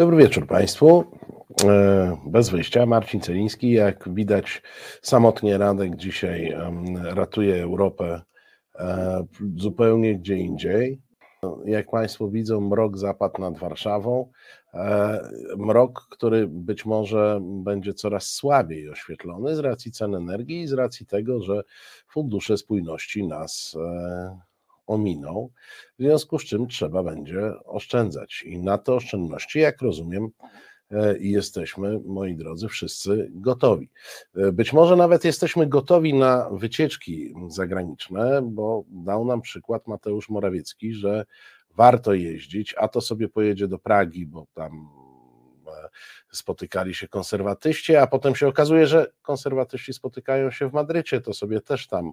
Dobry wieczór Państwu. E, bez wyjścia, Marcin Celiński. Jak widać, samotnie Radek dzisiaj ratuje Europę e, zupełnie gdzie indziej. Jak Państwo widzą, mrok zapadł nad Warszawą. E, mrok, który być może będzie coraz słabiej oświetlony z racji cen energii i z racji tego, że fundusze spójności nas ominą, w związku z czym trzeba będzie oszczędzać. I na te oszczędności, jak rozumiem, e, jesteśmy, moi drodzy, wszyscy gotowi. E, być może nawet jesteśmy gotowi na wycieczki zagraniczne, bo dał nam przykład Mateusz Morawiecki, że warto jeździć, a to sobie pojedzie do Pragi, bo tam e, spotykali się konserwatyści, a potem się okazuje, że konserwatyści spotykają się w Madrycie, to sobie też tam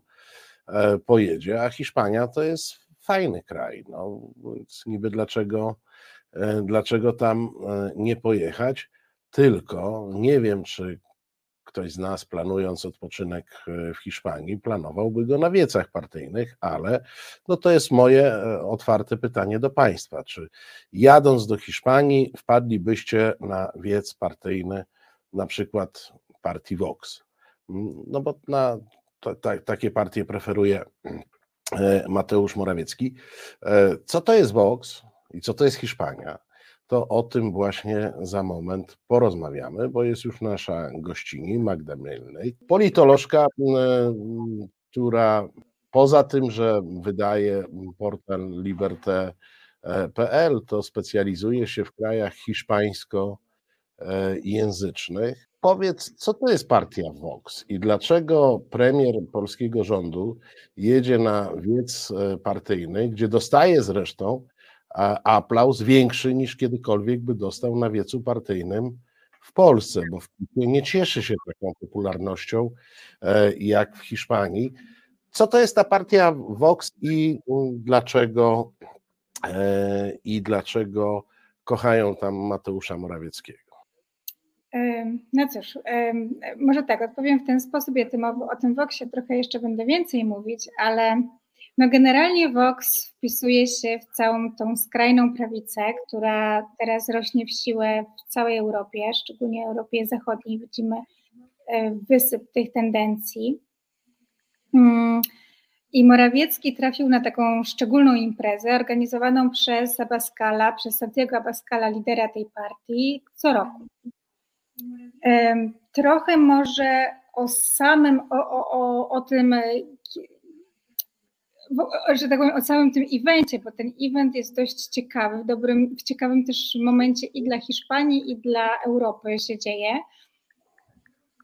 pojedzie, a Hiszpania to jest fajny kraj. No, niby dlaczego, e, dlaczego tam e, nie pojechać? Tylko nie wiem, czy ktoś z nas planując odpoczynek w Hiszpanii, planowałby go na wiecach partyjnych, ale no to jest moje otwarte pytanie do Państwa. Czy jadąc do Hiszpanii wpadlibyście na wiec partyjny, na przykład partii Vox? Mm, no bo na to, ta, takie partie preferuje e, Mateusz Morawiecki. E, co to jest Vox i co to jest Hiszpania? To o tym właśnie za moment porozmawiamy, bo jest już nasza gościni Magda Mielnej, politolożka, która poza tym, że wydaje portal Liberté.pl, to specjalizuje się w krajach hiszpańskojęzycznych powiedz, co to jest partia Vox i dlaczego premier polskiego rządu jedzie na wiec e, partyjny, gdzie dostaje zresztą aplauz większy niż kiedykolwiek by dostał na wiecu partyjnym w Polsce, bo w nie cieszy się taką popularnością e, jak w Hiszpanii. Co to jest ta partia Vox i dlaczego, e, i dlaczego kochają tam Mateusza Morawieckiego? No cóż, może tak, odpowiem w ten sposób. Ja tym, o, tym Voxie trochę jeszcze będę więcej mówić, ale no generalnie Vox wpisuje się w całą tą skrajną prawicę, która teraz rośnie w siłę w całej Europie, szczególnie w Europie Zachodniej. Widzimy e, wysyp tych tendencji. Mm, I Morawiecki trafił na taką szczególną imprezę organizowaną przez Abascala, przez Santiago Abascala, lidera tej partii, co roku. Trochę może o samym, o, o, o, o tym, że tak powiem, o całym tym evencie, bo ten event jest dość ciekawy, w dobrym, w ciekawym też momencie i dla Hiszpanii, i dla Europy się dzieje.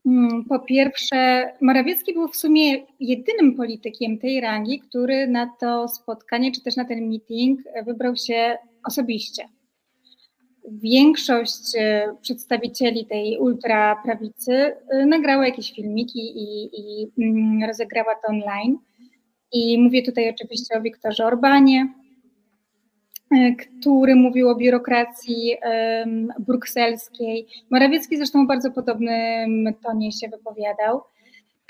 Mm, po pierwsze, Morawiecki był w sumie jedynym politykiem tej rangi, który na to spotkanie, czy też na ten meeting wybrał się osobiście większość e, przedstawicieli tej ultraprawicy e, nagrała jakieś filmiki i, i mm, rozegrała to online. I mówię tutaj oczywiście o Wiktorze Orbanie, e, który mówił o biurokracji brukselskiej. Morawiecki zresztą w bardzo podobnym tonie się wypowiadał.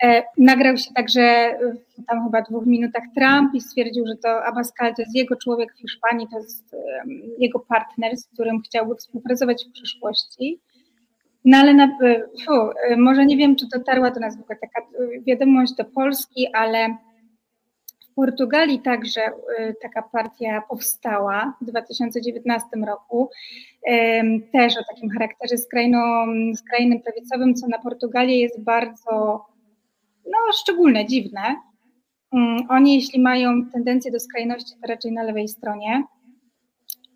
E, nagrał się także w tam chyba dwóch minutach Trump i stwierdził, że to Abascal to jest jego człowiek w Hiszpanii, to jest jego partner, z którym chciałby współpracować w przyszłości. No ale na, e, fu, e, może nie wiem, czy dotarła do nas w ogóle taka wiadomość do Polski, ale w Portugalii także taka partia powstała w 2019 roku, też o takim charakterze skrajno, skrajnym prawicowym, co na Portugalię jest bardzo no, szczególne, dziwne. Mm, oni, jeśli mają tendencję do skrajności, to raczej na lewej stronie.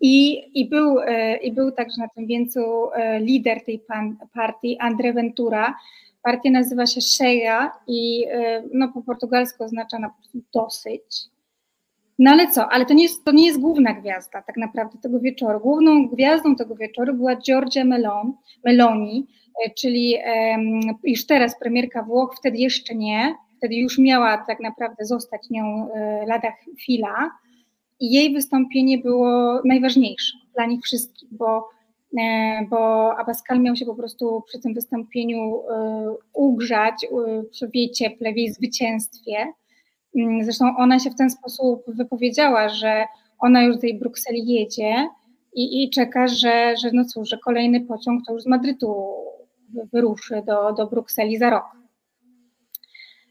I, i, był, e, I był także na tym wieńcu e, lider tej pan, partii, André Ventura. Partia nazywa się Cheia i e, no, po portugalsku oznacza na prostu dosyć. No ale co, ale to nie, jest, to nie jest główna gwiazda tak naprawdę tego wieczoru. Główną gwiazdą tego wieczoru była Giorgia Melon, Meloni, E, czyli już teraz premierka Włoch, wtedy jeszcze nie, wtedy już miała tak naprawdę zostać nią e, lada chwila i jej wystąpienie było najważniejsze dla nich wszystkich, bo, e, bo Abascal miał się po prostu przy tym wystąpieniu ugrzać w jej cieple, w jej zwycięstwie. Mm, zresztą ona się w ten sposób wypowiedziała, że ona już do tej Brukseli jedzie, i, i czeka, że, że no cóż, że kolejny pociąg to już z Madrytu wyruszy do, do Brukseli za rok.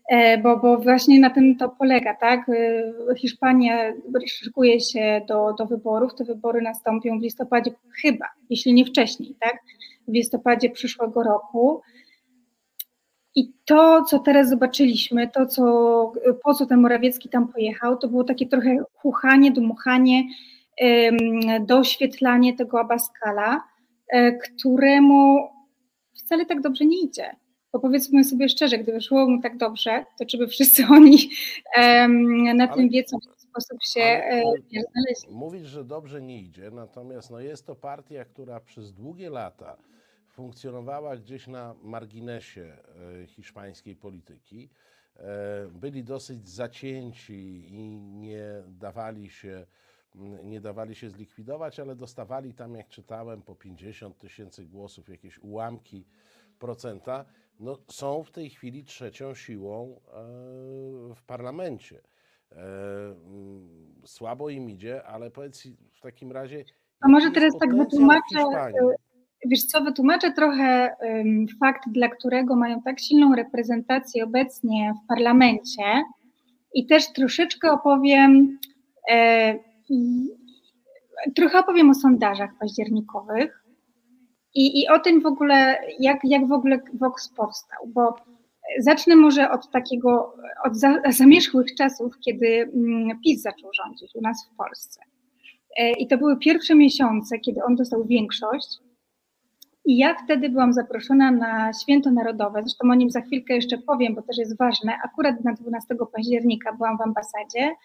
E, bo, bo właśnie na tym to polega, tak? E, Hiszpania szykuje się do, do wyborów, te wybory nastąpią w listopadzie chyba, jeśli nie wcześniej, tak? W listopadzie przyszłego roku. I to, co teraz zobaczyliśmy, to, co, po co ten Morawiecki tam pojechał, to było takie trochę chuchanie, dmuchanie, doświetlanie tego Abaskala, e, któremu wcale tak dobrze nie idzie. Bo powiedzmy sobie szczerze, gdyby szło mu tak dobrze, to czy by wszyscy oni na ale, tym wiedzą, w jaki sposób się ale, e, znaleźli. Mówisz, że dobrze nie idzie, natomiast no jest to partia, która przez długie lata funkcjonowała gdzieś na marginesie e, hiszpańskiej polityki. Byli dosyć zacięci i nie dawali się nie dawali się zlikwidować, ale dostawali tam, jak czytałem, po 50 tysięcy głosów, jakieś ułamki procenta, no, są w tej chwili trzecią siłą e, w parlamencie. E, słabo im idzie, ale powiedz w takim razie. A może teraz tak wytłumaczę. Wiesz co, wytłumaczę trochę um, fakt, dla którego mają tak silną reprezentację obecnie w parlamencie i też troszeczkę opowiem, e, trochę opowiem o sondażach październikowych i, i o tym w ogóle, jak, jak w ogóle Vox powstał, bo zacznę może od takiego, od za, zamierzchłych czasów, kiedy mm, PiS zaczął rządzić u nas w Polsce. E, I to były pierwsze miesiące, kiedy on dostał większość. I ja wtedy byłam zaproszona na Święto Narodowe, zresztą o nim za chwilkę jeszcze powiem, bo też jest ważne. Akurat na 12 października byłam w ambasadzie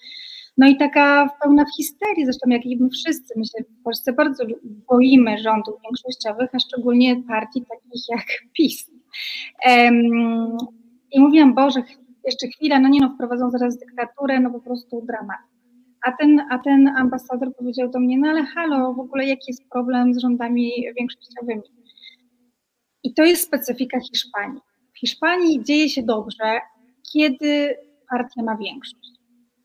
no i taka pełna w histerii, zresztą jak i my wszyscy, my się w Polsce bardzo boimy rządów większościowych, a szczególnie partii takich jak PiS. Um, I mówiłam, Boże, jeszcze chwila, no nie no, wprowadzą zaraz dyktaturę, no po prostu dramat. A ten, a ten ambasador powiedział do mnie, no ale halo, w ogóle jaki jest problem z rządami większościowymi? I to jest specyfika Hiszpanii. W Hiszpanii dzieje się dobrze, kiedy partia ma większość.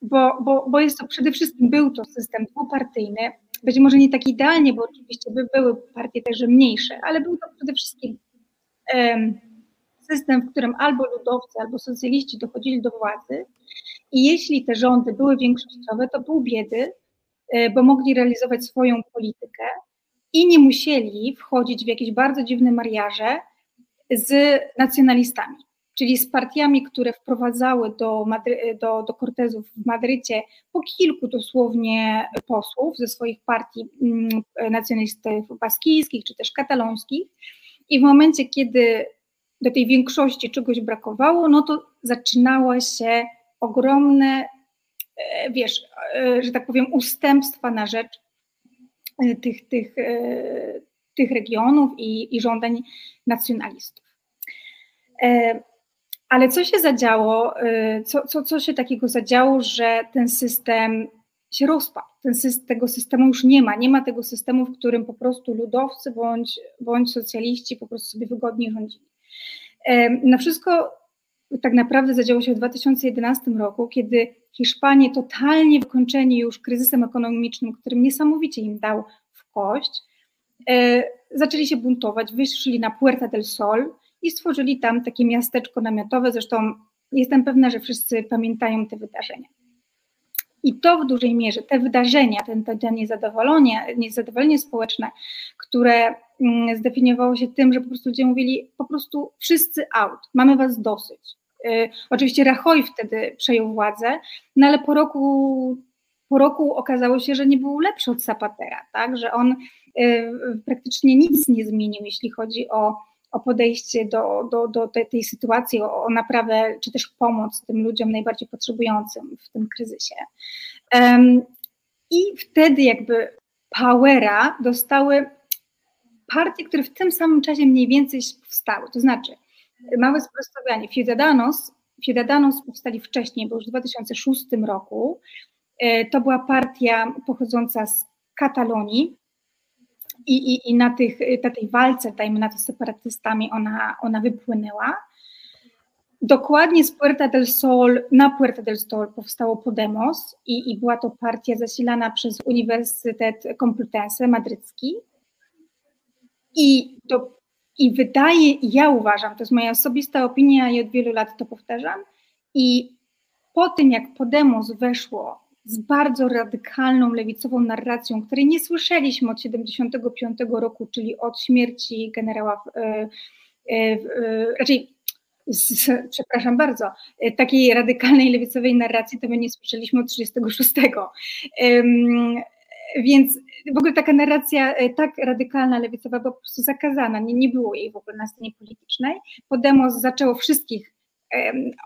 Bo, bo, bo jest to przede wszystkim był to system dwupartyjny, być może nie tak idealnie, bo oczywiście by były partie także mniejsze, ale był to przede wszystkim um, system, w którym albo ludowcy, albo socjaliści dochodzili do władzy. I jeśli te rządy były większościowe, to pół biedy, e, bo mogli realizować swoją politykę i nie musieli wchodzić w jakieś bardzo dziwne mariaże z nacjonalistami czyli z partiami, które wprowadzały do, Madry, do, do Cortezów w Madrycie po kilku dosłownie posłów ze swoich partii mm, nacjonalistów baskijskich czy też katalońskich. I w momencie, kiedy do tej większości czegoś brakowało, no to zaczynała się ogromne, e, wiesz, e, że tak powiem, ustępstwa na rzecz tych, tych, tych regionów i, i żądań nacjonalistów. Ale co się zadziało, co, co, co się takiego zadziało, że ten system się rozpadł? Ten system, tego systemu już nie ma. Nie ma tego systemu, w którym po prostu ludowcy bądź, bądź socjaliści po prostu sobie wygodnie rządzili. Na wszystko tak naprawdę zadziało się w 2011 roku, kiedy Hiszpanie, totalnie wykończeni już kryzysem ekonomicznym, którym niesamowicie im dał w kość, e, zaczęli się buntować, wyszli na Puerta del Sol, i stworzyli tam takie miasteczko namiotowe. Zresztą jestem pewna, że wszyscy pamiętają te wydarzenia. I to w dużej mierze, te wydarzenia, ten, to niezadowolenie, niezadowolenie społeczne, które mm, zdefiniowało się tym, że po prostu ludzie mówili, po prostu wszyscy out, mamy was dosyć. Y, oczywiście Rajoy wtedy przejął władzę, no ale po roku, po roku okazało się, że nie był lepszy od Zapatera, tak? że on y, praktycznie nic nie zmienił, jeśli chodzi o o podejście do, do, do tej, tej sytuacji, o, o naprawę czy też pomoc tym ludziom najbardziej potrzebującym w tym kryzysie. I wtedy jakby powera dostały partie, które w tym samym czasie mniej więcej powstały. To znaczy, małe sprostowanie, Ciudadanos, Ciudadanos powstali wcześniej, bo już w 2006 roku. E, to była partia pochodząca z Katalonii, i, i, i na, tych, na tej walce, dajmy na to, z separatystami ona, ona wypłynęła. Dokładnie z Puerta del Sol, na Puerta del Sol powstało Podemos i, i była to partia zasilana przez Uniwersytet Complutense madrycki. I, to, I wydaje, ja uważam, to jest moja osobista opinia i od wielu lat to powtarzam, i po tym jak Podemos weszło z bardzo radykalną lewicową narracją, której nie słyszeliśmy od 1975 roku, czyli od śmierci generała, e, e, e, raczej z, przepraszam bardzo, takiej radykalnej lewicowej narracji to my nie słyszeliśmy od 1936. Um, więc w ogóle taka narracja tak radykalna, lewicowa była po prostu zakazana, nie, nie było jej w ogóle na scenie politycznej. Podemos zaczęło wszystkich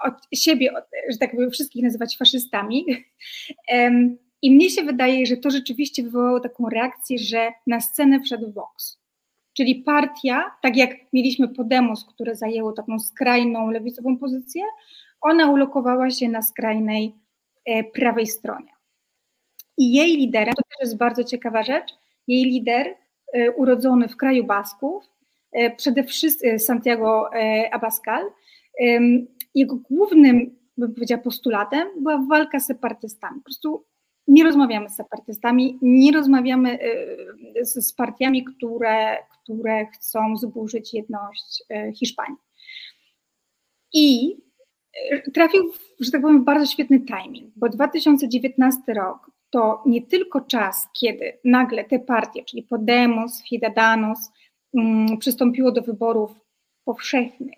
od siebie, że tak powiem, wszystkich nazywać faszystami. I mnie się wydaje, że to rzeczywiście wywołało taką reakcję, że na scenę wszedł Vox. Czyli partia, tak jak mieliśmy Podemos, które zajęło taką skrajną lewicową pozycję, ona ulokowała się na skrajnej e, prawej stronie. I jej liderem, to też jest bardzo ciekawa rzecz, jej lider, e, urodzony w kraju Basków, e, przede wszystkim Santiago Abascal, jego głównym, bym powiedziała, postulatem była walka z separatystami. Po prostu nie rozmawiamy z separatystami, nie rozmawiamy z, partiami, które, które chcą zburzyć jedność Hiszpanii. I trafił, że tak powiem, w bardzo świetny timing, bo 2019 rok to nie tylko czas, kiedy nagle te partie, czyli Podemos, Ciudadanos, mm, przystąpiło do wyborów powszechnych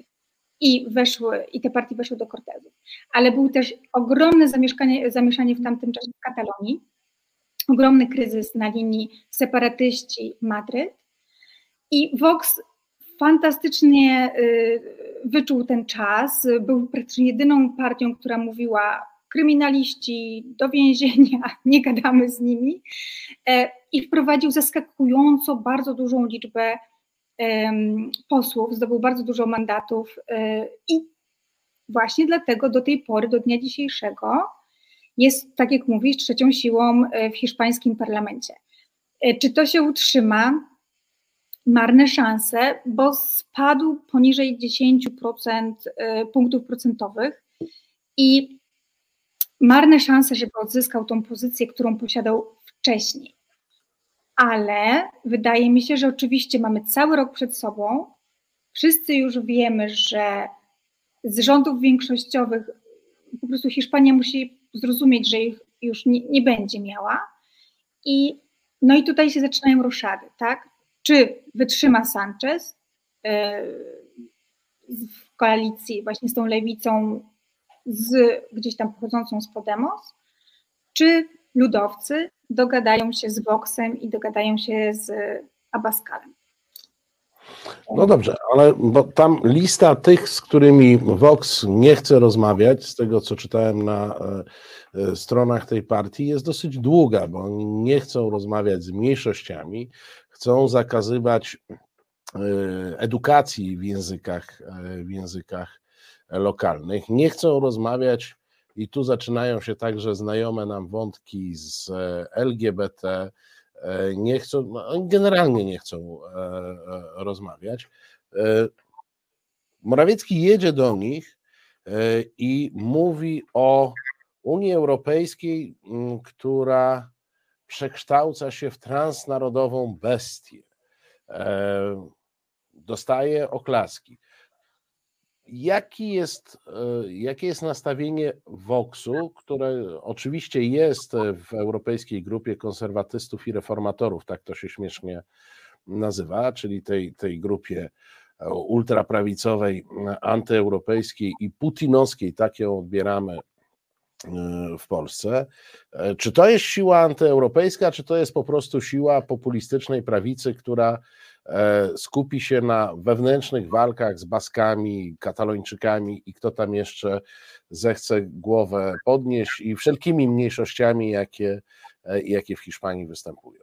i weszły, i te partie weszły do Cortezów. Ale był też ogromne zamieszanie, zamieszanie w tamtym czasie w Katalonii, ogromny kryzys na linii separatyści-Madryt i Vox fantastycznie y, wyczuł ten czas, był praktycznie jedyną partią, która mówiła kryminaliści do więzienia, nie gadamy z nimi e, i wprowadził zaskakująco bardzo dużą liczbę posłów, zdobył bardzo dużo mandatów e, i właśnie dlatego do tej pory, do dnia dzisiejszego jest, tak jak mówisz, trzecią siłą e, w hiszpańskim parlamencie. Czy to się utrzyma? Marne szanse, bo spadł poniżej 10% punktów procentowych i marne szanse, żeby odzyskał tą pozycję, którą posiadał wcześniej ale wydaje mi się, że oczywiście mamy cały rok przed sobą. Wszyscy już wiemy, że z rządów większościowych po prostu Hiszpania musi zrozumieć, że ich już nie, nie będzie miała. I, no i tutaj się zaczynają roszady, tak? Czy wytrzyma Sanchez yy, w koalicji właśnie z tą lewicą, z, gdzieś tam pochodzącą z Podemos, czy ludowcy dogadają się z Voxem i dogadają się z Abaskalem. No dobrze, ale bo tam lista tych, z którymi Vox nie chce rozmawiać, z tego co czytałem na e, e, stronach tej partii, jest dosyć długa, bo oni nie chcą rozmawiać z mniejszościami, chcą zakazywać e, edukacji w językach, w językach lokalnych, nie chcą rozmawiać i tu zaczynają się także znajome nam wątki z e, LGBT. E, nie chcą, no, generalnie nie chcą e, rozmawiać. Morawiecki jedzie do nich i mówi o Unii Europejskiej, która przekształca się w transnarodową bestię. Dostaje oklaski. Jaki jest, e, jakie jest nastawienie Voxu, które oczywiście jest w europejskiej grupie konserwatystów i reformatorów, tak to się śmiesznie nazywa, czyli tej, tej grupie e, ultraprawicowej, antyeuropejskiej i putinowskiej, tak ją odbieramy e, w Polsce. Czy to jest siła antyeuropejska, czy to jest po prostu siła populistycznej prawicy, która E, skupi się na wewnętrznych walkach z Baskami, Katalończykami i kto tam jeszcze zechce głowę podnieść i wszelkimi mniejszościami, jakie, e, jakie w Hiszpanii występują.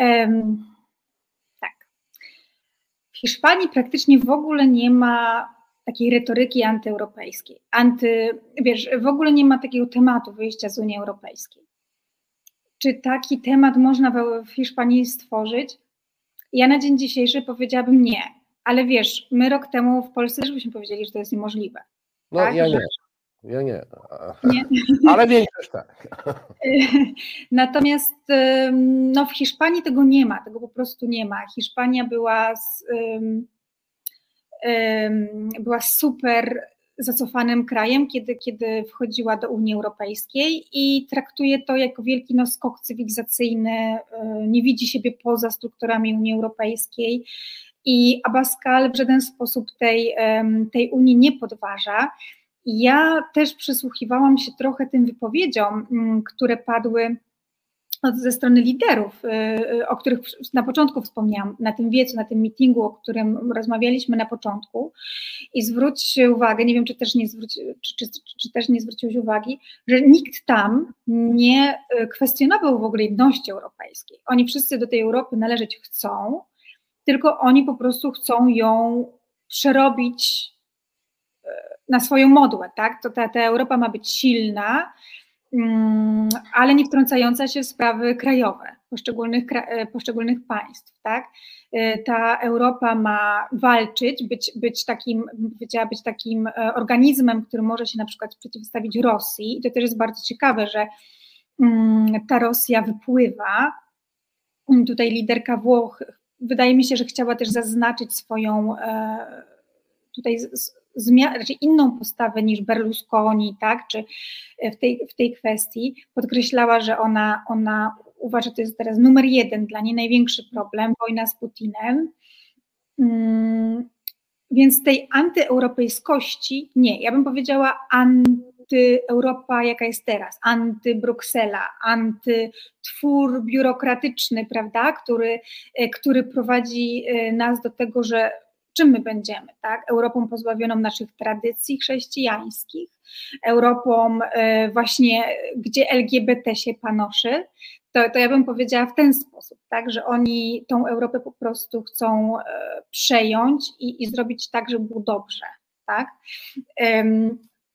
Um, tak. W Hiszpanii praktycznie w ogóle nie ma takiej retoryki antyeuropejskiej. Anty, wiesz, w ogóle nie ma takiego tematu wyjścia z Unii Europejskiej. Czy taki temat można w Hiszpanii stworzyć? Ja na dzień dzisiejszy powiedziałabym nie, ale wiesz, my rok temu w Polsce też byśmy powiedzieli, że to jest niemożliwe. No tak? ja nie. Ja nie. nie. Ale większość tak. Natomiast no, w Hiszpanii tego nie ma, tego po prostu nie ma. Hiszpania była, z, um, um, była super zacofanym krajem, kiedy, kiedy wchodziła do Unii Europejskiej i traktuje to jako wielki no, skok cywilizacyjny, nie widzi siebie poza strukturami Unii Europejskiej i Abascal w żaden sposób tej, tej Unii nie podważa. Ja też przysłuchiwałam się trochę tym wypowiedziom, które padły ze strony liderów, y, y, o których na początku wspomniałam, na tym wiecu, na tym meetingu, o którym rozmawialiśmy na początku. I zwróć uwagę, nie wiem, czy też nie, zwróci, czy, czy, czy też nie zwróciłeś uwagi, że nikt tam nie y, kwestionował w ogóle jedności europejskiej. Oni wszyscy do tej Europy należeć chcą, tylko oni po prostu chcą ją przerobić na swoją modłę, tak? To ta, ta Europa ma być silna, ale nie wtrącająca się w sprawy krajowe poszczególnych, e, poszczególnych państw, tak? E, ta Europa ma walczyć, być, być takim, być takim e, organizmem, który może się na przykład przeciwstawić Rosji. I to też jest bardzo ciekawe, że mm, ta Rosja wypływa. Tutaj liderka Włoch, wydaje mi się, że chciała też zaznaczyć swoją tutaj raczej inną postawę niż Berlusconi, tak, czy w tej, w tej kwestii, podkreślała, że ona, ona uważa, że to jest teraz numer jeden dla niej, największy problem, wojna z Putinem. Hmm, więc tej antyeuropejskości nie. Ja bym powiedziała antyeuropa, jaka jest teraz, antybruksela, antytwór biurokratyczny, prawda, który, który prowadzi e, nas do tego, że czym my będziemy, tak? Europą pozbawioną naszych tradycji chrześcijańskich, Europą e, właśnie, gdzie LGBT się panoszy, to, to ja bym powiedziała w ten sposób, tak, że oni tą Europę po prostu chcą e, przejąć i, i zrobić tak, żeby było dobrze, tak?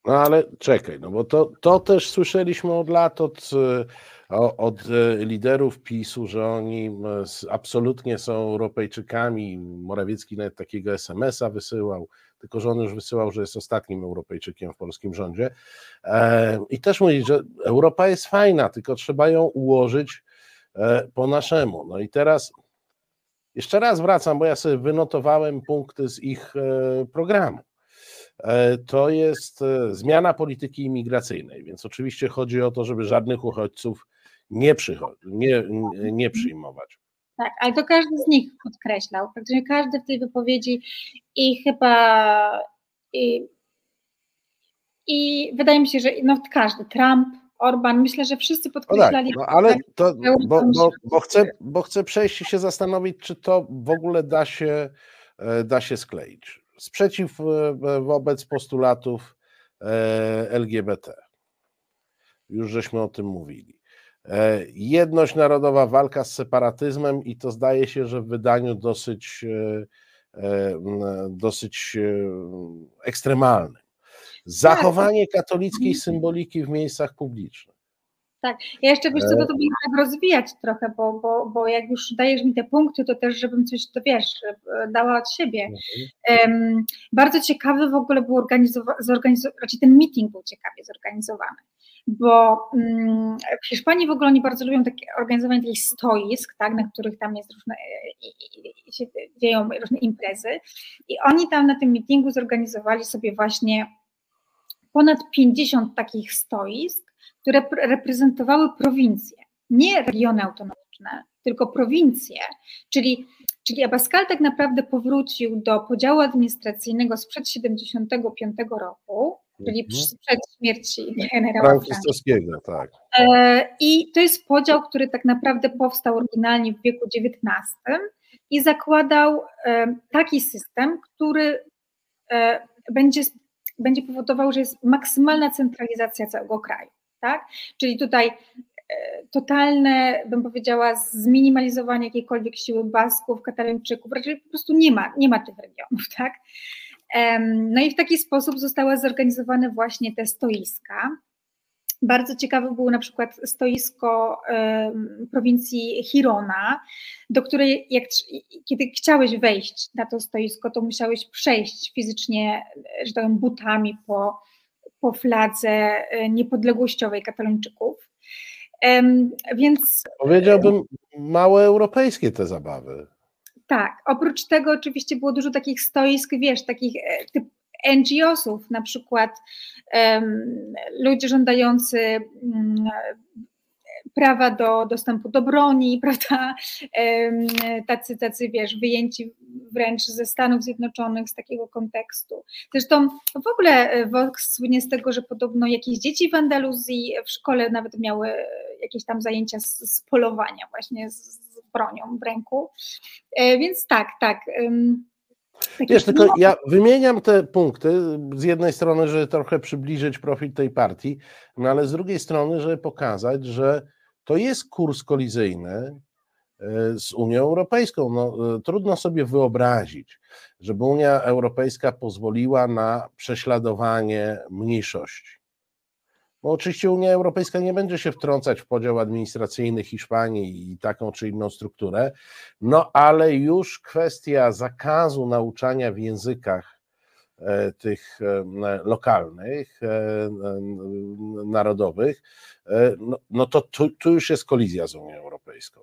No ale czekaj, no bo to, to też słyszeliśmy od lat od od e, liderów PiSu, że oni absolutnie są Europejczykami. Morawiecki nawet takiego SMS-a wysyłał, tylko że on już wysyłał, że jest ostatnim Europejczykiem w polskim rządzie. E, I też mówi, że Europa jest fajna, tylko trzeba ją ułożyć e, po naszemu. No i teraz jeszcze raz wracam, bo ja sobie wynotowałem punkty z ich programu to jest zmiana polityki imigracyjnej, więc oczywiście chodzi o to, żeby żadnych uchodźców nie, nie, nie przyjmować. Tak, ale to każdy z nich podkreślał. Praktycznie każdy w tej wypowiedzi i chyba i, i wydaje mi się, że no, każdy, Trump, Orban, myślę, że wszyscy podkreślali. No, tak, no ale to, bo, bo, bo, chcę, bo chcę przejść i się zastanowić, czy to w ogóle da się, e, da się skleić. Sprzeciw e, wobec postulatów e, LGBT. Już żeśmy o tym mówili. E, jedność narodowa, walka z separatyzmem i to zdaje się, że w wydaniu dosyć, e, e, dosyć ekstremalnym. Zachowanie katolickiej symboliki w miejscach publicznych. Tak, ja jeszcze wiesz co, to, to tak rozwijać trochę, bo, bo, bo jak już dajesz mi te punkty, to też żebym coś, to wiesz, dała od siebie. Um, bardzo ciekawy w ogóle był organizowany, raczej ten meeting był ciekawie zorganizowany bo mm, w Hiszpanii w ogóle oni bardzo lubią takie organizowanie takich stoisk, tak, na których tam jest różne, i, się dzieją różne imprezy. I oni tam na tym meetingu zorganizowali sobie właśnie ponad 50 takich stoisk, które reprezentowały prowincje, nie regiony autonomiczne, tylko prowincje, czyli Czyli Abascal tak naprawdę powrócił do podziału administracyjnego sprzed 75 roku, czyli mhm. przed śmierci generała Frankistowskiego, tak. E, I to jest podział, który tak naprawdę powstał oryginalnie w wieku XIX i zakładał e, taki system, który e, będzie, będzie powodował, że jest maksymalna centralizacja całego kraju. Tak? Czyli tutaj totalne, bym powiedziała, zminimalizowanie jakiejkolwiek siły Basków, Katalończyków, raczej po prostu nie ma, nie ma tych regionów, tak? No i w taki sposób zostały zorganizowane właśnie te stoiska. Bardzo ciekawe było na przykład stoisko prowincji Hirona, do której jak, kiedy chciałeś wejść na to stoisko, to musiałeś przejść fizycznie, że tak butami po, po fladze e, niepodległościowej Katalończyków. Więc powiedziałbym małe europejskie te zabawy. Tak, oprócz tego oczywiście było dużo takich stoisk, wiesz, takich e, typ NGO-sów, na przykład um, ludzie żądający um, prawa do dostępu do broni, prawda, tacy, tacy, wiesz, wyjęci wręcz ze Stanów Zjednoczonych z takiego kontekstu. Zresztą w ogóle Vox słynie z tego, że podobno jakieś dzieci w Andaluzji w szkole nawet miały jakieś tam zajęcia z, z polowania właśnie z bronią w ręku, e, więc tak, tak. Wiesz, tylko ja wymieniam te punkty z jednej strony, żeby trochę przybliżyć profil tej partii, no ale z drugiej strony, żeby pokazać, że to jest kurs kolizyjny e, z Unią Europejską. No, e, trudno sobie wyobrazić, żeby Unia Europejska pozwoliła na prześladowanie mniejszości. Bo oczywiście Unia Europejska nie będzie się wtrącać w podział administracyjny Hiszpanii i taką czy inną strukturę, no ale już kwestia zakazu nauczania w językach e, tych e, lokalnych, e, narodowych, no, no to tu, tu, już jest kolizja z Unią Europejską.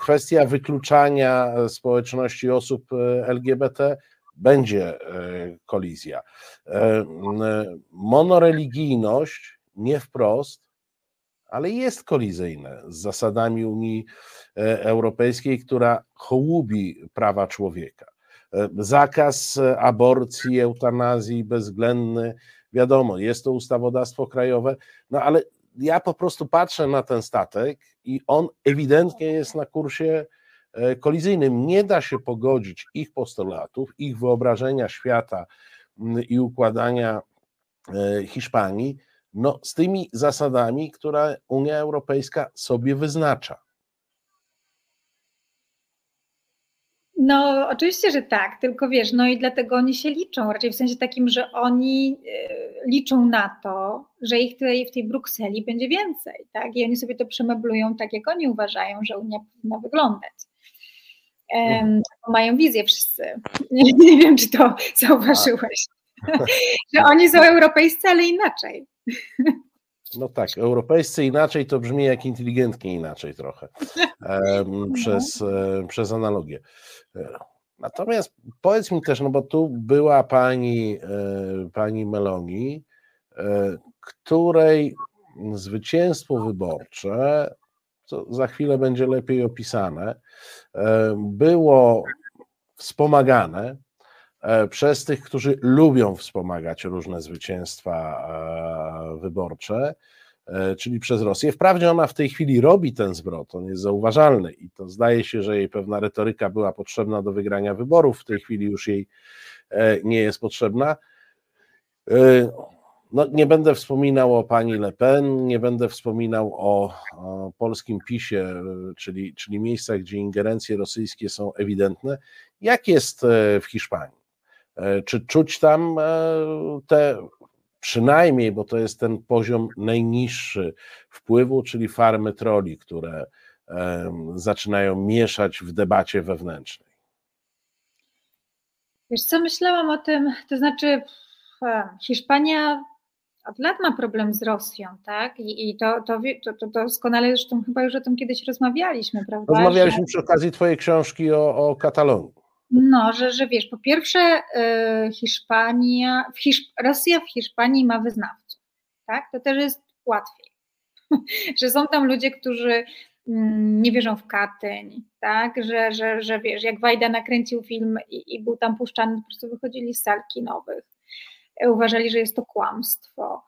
Kwestia wykluczania społeczności osób LGBT będzie e, kolizja. E, monoreligijność nie wprost, ale jest kolizyjne z zasadami Unii e, Europejskiej, która hołubi prawa człowieka. Zakaz aborcji, eutanazji bezwzględny, wiadomo, jest to ustawodawstwo krajowe, no ale ja po prostu patrzę na ten statek i on ewidentnie jest na kursie E, kolizyjnym. Nie da się pogodzić ich postulatów, ich wyobrażenia świata i układania e, Hiszpanii no, z tymi zasadami, które Unia Europejska sobie wyznacza. No, oczywiście, że tak, tylko wiesz, no i dlatego oni się liczą, raczej w sensie takim, że oni e, liczą na to, że ich tutaj w tej Brukseli będzie więcej, tak? I oni sobie to przemeblują tak, jak oni uważają, że Unia powinna wyglądać. Um, mają wizję wszyscy. Nie, nie, wiem, czy to zauważyłeś. że oni są europejscy, ale inaczej. No tak, europejscy inaczej to brzmi jak inteligentnie inaczej trochę um, przez, um, przez analogię. Natomiast powiedz mi też, no bo tu była pani, e, pani Meloni, e, której zwycięstwo wyborcze co za chwilę będzie lepiej opisane, e, było wspomagane e, przez tych, którzy lubią wspomagać różne zwycięstwa e, wyborcze, czyli przez Rosję. Wprawdzie ona w tej chwili robi ten zwrot, on jest zauważalny i to zdaje się, że jej pewna retoryka była potrzebna do wygrania wyborów, w tej chwili już jej nie jest potrzebna. No, nie będę wspominał o pani Le Pen, nie będę wspominał o, o, polskim PiSie, czyli, czyli miejscach, gdzie ingerencje rosyjskie są ewidentne. Jak jest e, w Hiszpanii? E, czy czuć tam e, te przynajmniej, bo to jest ten poziom najniższy wpływu, czyli farmy troli, które zaczynają mieszać w debacie wewnętrznej? Wiesz co, myślałam o tym, to znaczy Hiszpania od lat ma problem z Rosją, tak? I, i to, to, to, to doskonale zresztą chyba już o tym kiedyś rozmawialiśmy, prawda? Rozmawialiśmy że... przy okazji Twojej książki o, o Katalonii. No, że, że wiesz, po pierwsze y, Hiszpania, w Hiszp Rosja w Hiszpanii ma wyznawców, tak? To też jest łatwiej, że są tam ludzie, którzy mm, nie wierzą w Katyń, tak, że, że, że wiesz, jak Wajda nakręcił film i, i był tam puszczany, po prostu wychodzili z sal kinowych uważali, że jest to kłamstwo.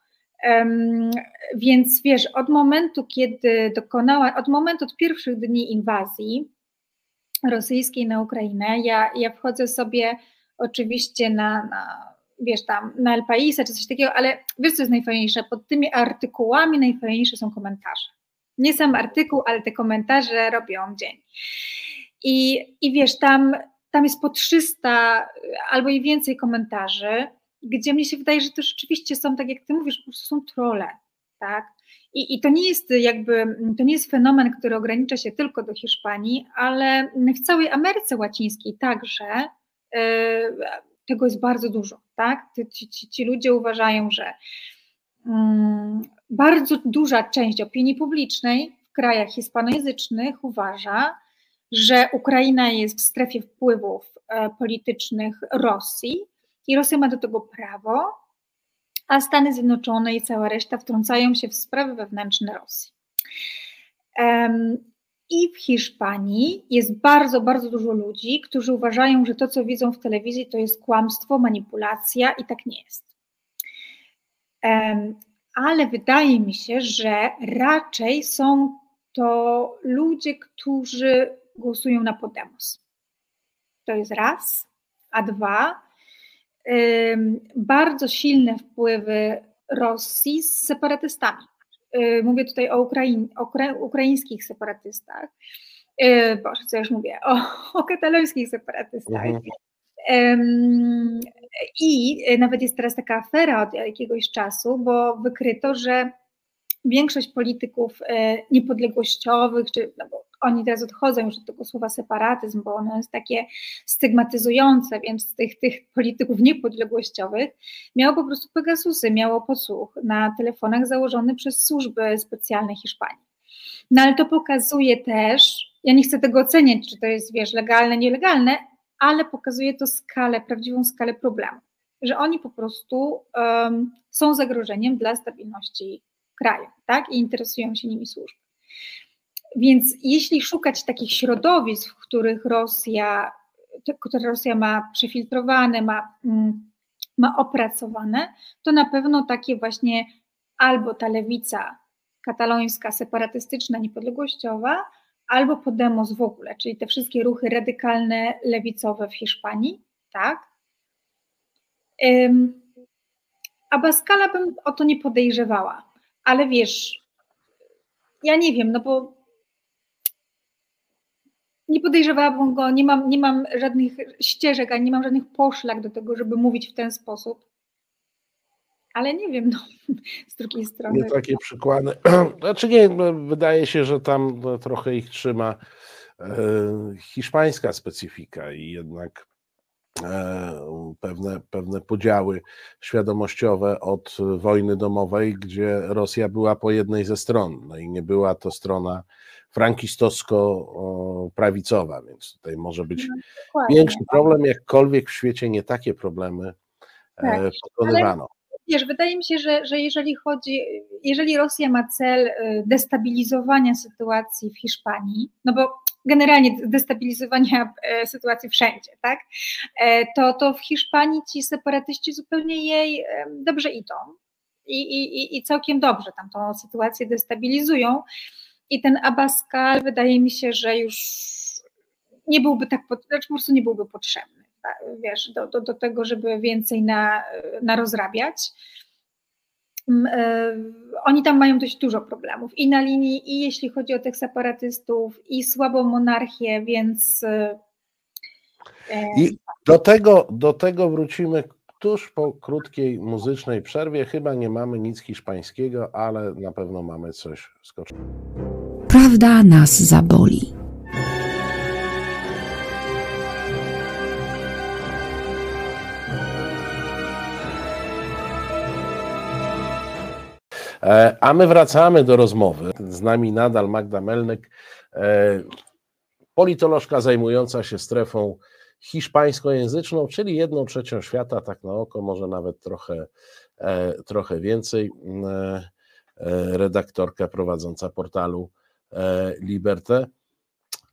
Więc wiesz, od momentu, kiedy dokonała, od momentu od pierwszych dni inwazji rosyjskiej na Ukrainę, ja, ja wchodzę sobie oczywiście na, na wiesz, tam na El Paisa czy coś takiego, ale wiesz, co jest najfajniejsze? Pod tymi artykułami najfajniejsze są komentarze. Nie sam artykuł, ale te komentarze robią dzień. I, i wiesz, tam, tam jest po 300 albo i więcej komentarzy, gdzie mnie się wydaje, że to rzeczywiście są, tak jak ty mówisz, po są trole. tak? I, I to nie jest jakby, to nie jest fenomen, który ogranicza się tylko do Hiszpanii, ale w całej Ameryce Łacińskiej także e, tego jest bardzo dużo, tak? Ci, ci, ci ludzie uważają, że mm, bardzo duża część opinii publicznej w krajach hispanojęzycznych uważa, że Ukraina jest w strefie wpływów e, politycznych Rosji i Rosja ma do tego prawo, a Stany Zjednoczone i cała reszta wtrącają się w sprawy wewnętrzne Rosji. I w Hiszpanii jest bardzo, bardzo dużo ludzi, którzy uważają, że to, co widzą w telewizji, to jest kłamstwo, manipulacja i tak nie jest. Ale wydaje mi się, że raczej są to ludzie, którzy głosują na Podemos. To jest raz. A dwa, bardzo silne wpływy Rosji z separatystami. Mówię tutaj o, Ukraiń, o ukraińskich separatystach. Boże, co już mówię? O, o katalońskich separatystach. Mhm. I nawet jest teraz taka afera od jakiegoś czasu, bo wykryto, że większość polityków e, niepodległościowych, czy no bo oni teraz odchodzą już od tego słowa separatyzm, bo ono jest takie stygmatyzujące, więc tych, tych polityków niepodległościowych miało po prostu Pegasusy, miało podsłuch na telefonach założony przez służby specjalne Hiszpanii. No ale to pokazuje też, ja nie chcę tego oceniać, czy to jest, wiesz, legalne, nielegalne, ale pokazuje to skalę, prawdziwą skalę problemu, że oni po prostu um, są zagrożeniem dla stabilności kraju, tak? I interesują się nimi służby. Więc jeśli szukać takich środowisk, w których Rosja, które Rosja ma przefiltrowane, ma, mm, ma opracowane, to na pewno takie właśnie albo ta lewica katalońska, separatystyczna, niepodległościowa, albo Podemos w ogóle, czyli te wszystkie ruchy radykalne, lewicowe w Hiszpanii, tak? A Baskala bym o to nie podejrzewała, ale wiesz, ja nie wiem, no bo nie podejrzewałabym go, nie mam, nie mam żadnych ścieżek, ani nie mam żadnych poszlak do tego, żeby mówić w ten sposób. Ale nie wiem, no, z drugiej strony. Nie takie przykłady. Znaczy nie, no, wydaje się, że tam no, trochę ich trzyma e, hiszpańska specyfika i jednak e, pewne, pewne podziały świadomościowe od wojny domowej, gdzie Rosja była po jednej ze stron. No i nie była to strona frankistowsko-prawicowa, więc tutaj może być no, większy problem, jakkolwiek w świecie nie takie problemy e, tak, pokonywano. Wiesz, wydaje mi się, że, że jeżeli chodzi, jeżeli Rosja ma cel e, destabilizowania sytuacji w Hiszpanii, no bo generalnie destabilizowania e, sytuacji wszędzie, tak, to, to w Hiszpanii ci separatyści zupełnie jej dobrze idą i, i, i całkiem dobrze tam tą sytuację destabilizują. I ten Abascal wydaje mi się, że już nie byłby tak, znaczy po prostu nie byłby potrzebny, tak, wiesz, do, do, do tego, żeby więcej na, na rozrabiać. Mm, e, oni tam mają dość dużo problemów i na linii, i jeśli chodzi o tych separatystów, i słabą monarchię, więc. E, I do tego, do tego wrócimy tuż po krótkiej muzycznej przerwie. Chyba nie mamy nic hiszpańskiego, ale na pewno mamy coś skocznego. Prawda nas zaboli. E, a my wracamy do rozmowy. Z nami nadal Magda Melnyk, e, politolożka zajmująca się strefą hiszpańskojęzyczną, czyli jedną trzecią świata, tak na oko, może nawet trochę, e, trochę więcej. Redaktorka prowadząca portalu Liberté.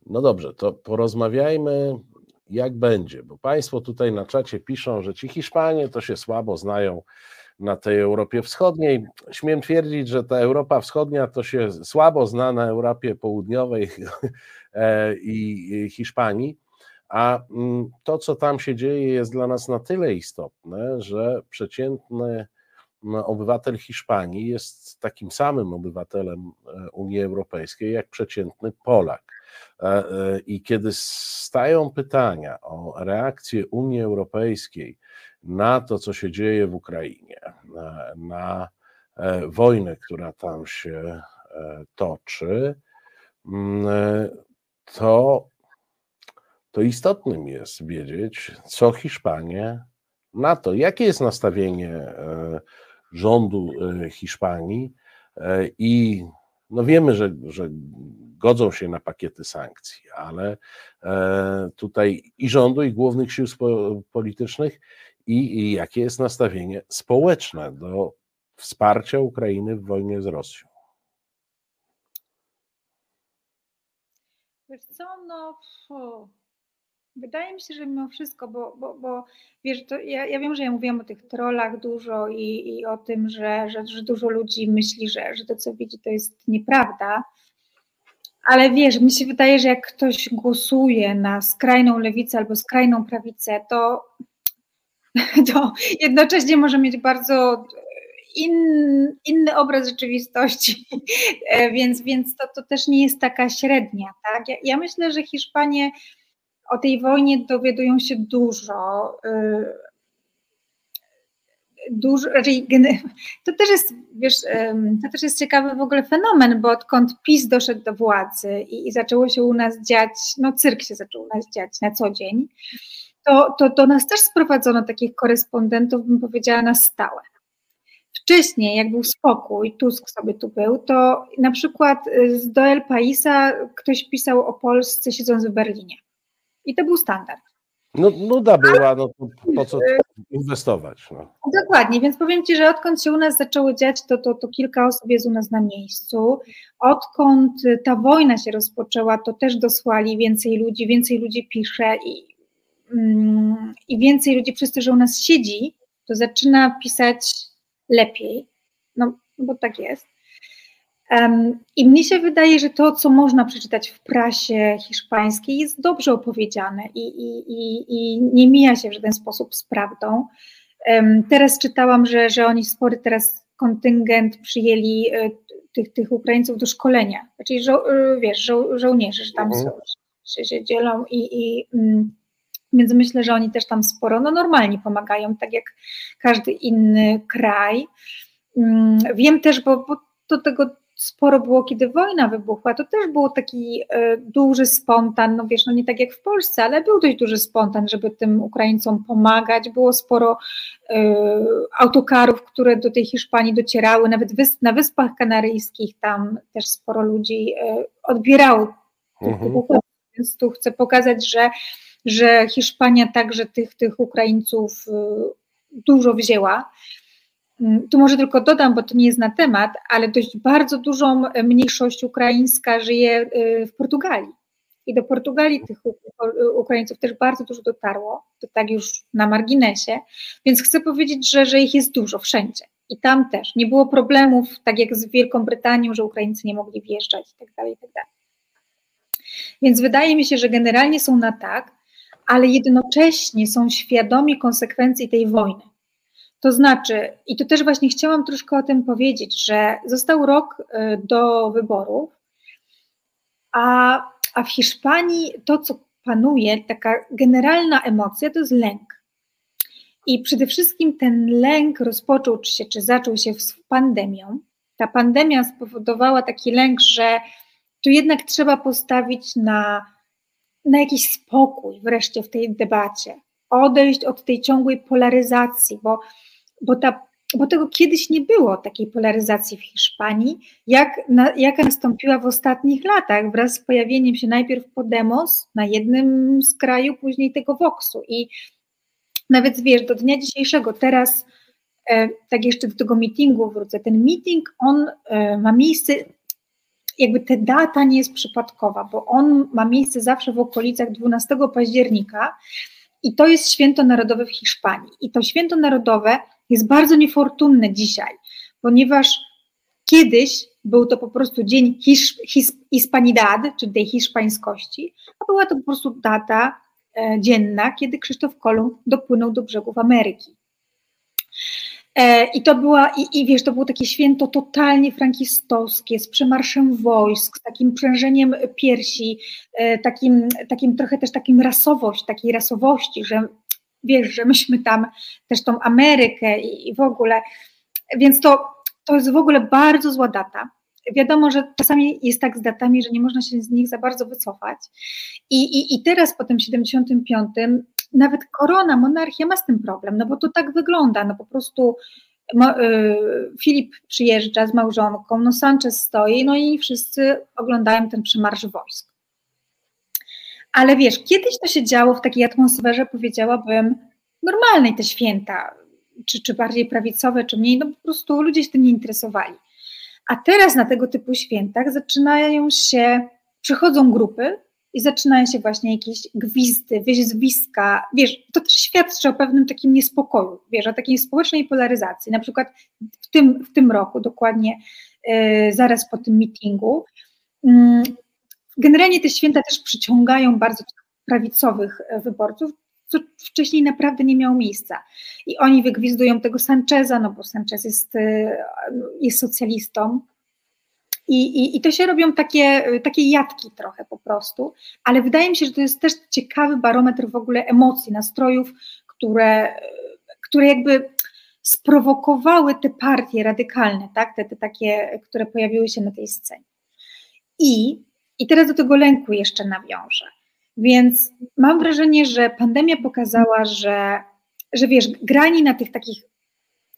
No dobrze, to porozmawiajmy, jak będzie, bo Państwo tutaj na czacie piszą, że ci Hiszpanie to się słabo znają na tej Europie Wschodniej. Śmiem twierdzić, że ta Europa Wschodnia to się słabo zna na Europie Południowej e, i Hiszpanii, a mm, to, co tam się dzieje, jest dla nas na tyle istotne, że przeciętny obywatel Hiszpanii jest takim samym obywatelem e, Unii Europejskiej jak przeciętny Polak. E, I kiedy stają pytania o reakcję Unii Europejskiej na to, co się dzieje w Ukrainie, na, na e, wojnę, która tam się toczy, to, to istotnym jest wiedzieć, co Hiszpania na to, jakie jest nastawienie rządu Hiszpanii i no wiemy, że, że godzą się na pakiety sankcji, ale e, tutaj i rządu, i głównych sił politycznych, i, i jakie jest nastawienie społeczne do wsparcia Ukrainy w wojnie z Rosją. Wiesz co, no wydaje mi się, że mimo wszystko, bo, bo, bo wiesz, to ja, ja wiem, że ja mówiłam o tych trollach dużo i, i o tym, że, że, że dużo ludzi myśli, że, że to co widzi to jest nieprawda, ale wiesz, mi się wydaje, że jak ktoś głosuje na skrajną lewicę albo skrajną prawicę, to, to jednocześnie może mieć bardzo in, inny obraz rzeczywistości, e, więc, więc to, to też nie jest taka średnia. Tak? Ja, ja myślę, że Hiszpanie o tej wojnie dowiadują się dużo. Y, dużo, raczej to też jest, wiesz, to też jest ciekawy w ogóle fenomen, bo odkąd PiS doszedł do władzy i, i zaczęło się u nas dziać, no cyrk się zaczął u nas dziać na co dzień, to, to do nas też sprowadzono takich korespondentów, bym powiedziała, na stałe. Wcześniej, jak był spokój, Tusk sobie tu był, to na przykład y, z Doel Paisa ktoś pisał o Polsce siedząc w Berlinie. I to był standard. No, nuda była, no to po co inwestować? No. Dokładnie, więc powiem Ci, że odkąd się u nas zaczęło dziać, to, to, to kilka osób jest u nas na miejscu. Odkąd ta wojna się rozpoczęła, to też dosłali więcej ludzi, więcej ludzi pisze i, mm, i więcej ludzi przez to, że u nas siedzi, to zaczyna pisać lepiej. No, bo tak jest. I mnie się wydaje, że to, co można przeczytać w prasie hiszpańskiej, jest dobrze opowiedziane i, i, i, i nie mija się w żaden sposób z prawdą. Teraz czytałam, że, że oni spory teraz kontyngent przyjęli e, tych, tych Ukraińców do szkolenia. Czyli żo, e, wiesz, żo, żołnierze, że tam mhm. są, się, się dzielą i, i mm, więc myślę, że oni też tam sporo, no normalnie pomagają, tak jak każdy inny kraj. Mm, wiem też, bo, bo do tego sporo było, kiedy wojna wybuchła, to też był taki e, duży spontan, no wiesz, no nie tak jak w Polsce, ale był dość duży spontan, żeby tym Ukraińcom pomagać. Było sporo e, autokarów, które do tej Hiszpanii docierały, nawet na Wyspach Kanaryjskich tam też sporo ludzi e, odbierało mhm. Więc tu chcę pokazać, że, że Hiszpania także tych, tych Ukraińców dużo wzięła. Mm, tu może tylko dodam, bo to nie jest na temat, ale dość bardzo dużą mniejszość ukraińska żyje y, w Portugalii. I do Portugalii tych Ukraińców też bardzo dużo dotarło, to tak już na marginesie, więc chcę powiedzieć, że, że ich jest dużo wszędzie. I tam też nie było problemów, tak jak z Wielką Brytanią, że Ukraińcy nie mogli wjeżdżać i tak dalej, tak dalej. Więc wydaje mi się, że generalnie są na tak, ale jednocześnie są świadomi konsekwencji tej wojny. To znaczy, i tu też właśnie chciałam troszkę o tym powiedzieć, że został rok y, do wyborów, a, a w Hiszpanii to, co panuje, taka generalna emocja, to jest lęk. I przede wszystkim ten lęk rozpoczął się, czy zaczął się z pandemią. Ta pandemia spowodowała taki lęk, że tu jednak trzeba postawić na, na jakiś spokój wreszcie w tej debacie, odejść od tej ciągłej polaryzacji, bo bo, ta, bo tego kiedyś nie było, takiej polaryzacji w Hiszpanii, jak, na, jaka nastąpiła w ostatnich latach wraz z pojawieniem się najpierw Podemos na jednym z kraju, później tego Voxu i nawet wiesz, do dnia dzisiejszego, teraz e, tak jeszcze do tego meetingu wrócę, ten meeting, on e, ma miejsce, jakby ta data nie jest przypadkowa, bo on ma miejsce zawsze w okolicach 12 października i to jest święto narodowe w Hiszpanii. I to święto narodowe jest bardzo niefortunne dzisiaj, ponieważ kiedyś był to po prostu dzień Hisz, His, Hispanidad, czyli tej hiszpańskości, a była to po prostu data e, dzienna, kiedy Krzysztof Kolumb dopłynął do brzegów Ameryki. E, I to była, i, i wiesz, to było takie święto totalnie frankistowskie, z przemarszem wojsk, z takim przężeniem piersi, e, takim, takim trochę też takim rasowość, takiej rasowości, że wiesz, że myśmy tam też tą Amerykę i, i w ogóle, więc to to jest w ogóle bardzo zła data. Wiadomo, że czasami jest tak z datami, że nie można się z nich za bardzo wycofać. I, i, i teraz po tym 75 nawet korona, monarchia ma z tym problem, no bo to tak wygląda, no po prostu y, Filip przyjeżdża z małżonką, no Sanchez stoi, no i wszyscy oglądają ten przemarsz wojsk. Ale wiesz, kiedyś to się działo w takiej atmosferze, powiedziałabym, normalnej te święta, czy, czy bardziej prawicowe, czy mniej, no po prostu ludzie się tym nie interesowali. A teraz na tego typu świętach zaczynają się, przychodzą grupy i zaczynają się właśnie jakieś gwizdy, wyzwiska, wiesz, to też świadczy o pewnym takim niespokoju, wiesz, o takiej społecznej polaryzacji. Na przykład w tym, w tym roku, dokładnie yy, zaraz po tym meetingu, yy, generalnie te święta też przyciągają bardzo prawicowych e, wyborców, co wcześniej naprawdę nie miało miejsca. I oni wygwizdują tego Sancheza, no bo Sanchez jest, e, jest socjalistą, i, i, I to się robią takie, takie jatki trochę po prostu, ale wydaje mi się, że to jest też ciekawy barometr w ogóle emocji, nastrojów, które, które jakby sprowokowały te partie radykalne, tak? te, te takie, które pojawiły się na tej scenie. I, I teraz do tego lęku jeszcze nawiążę. Więc mam wrażenie, że pandemia pokazała, że, że wiesz, grani na tych takich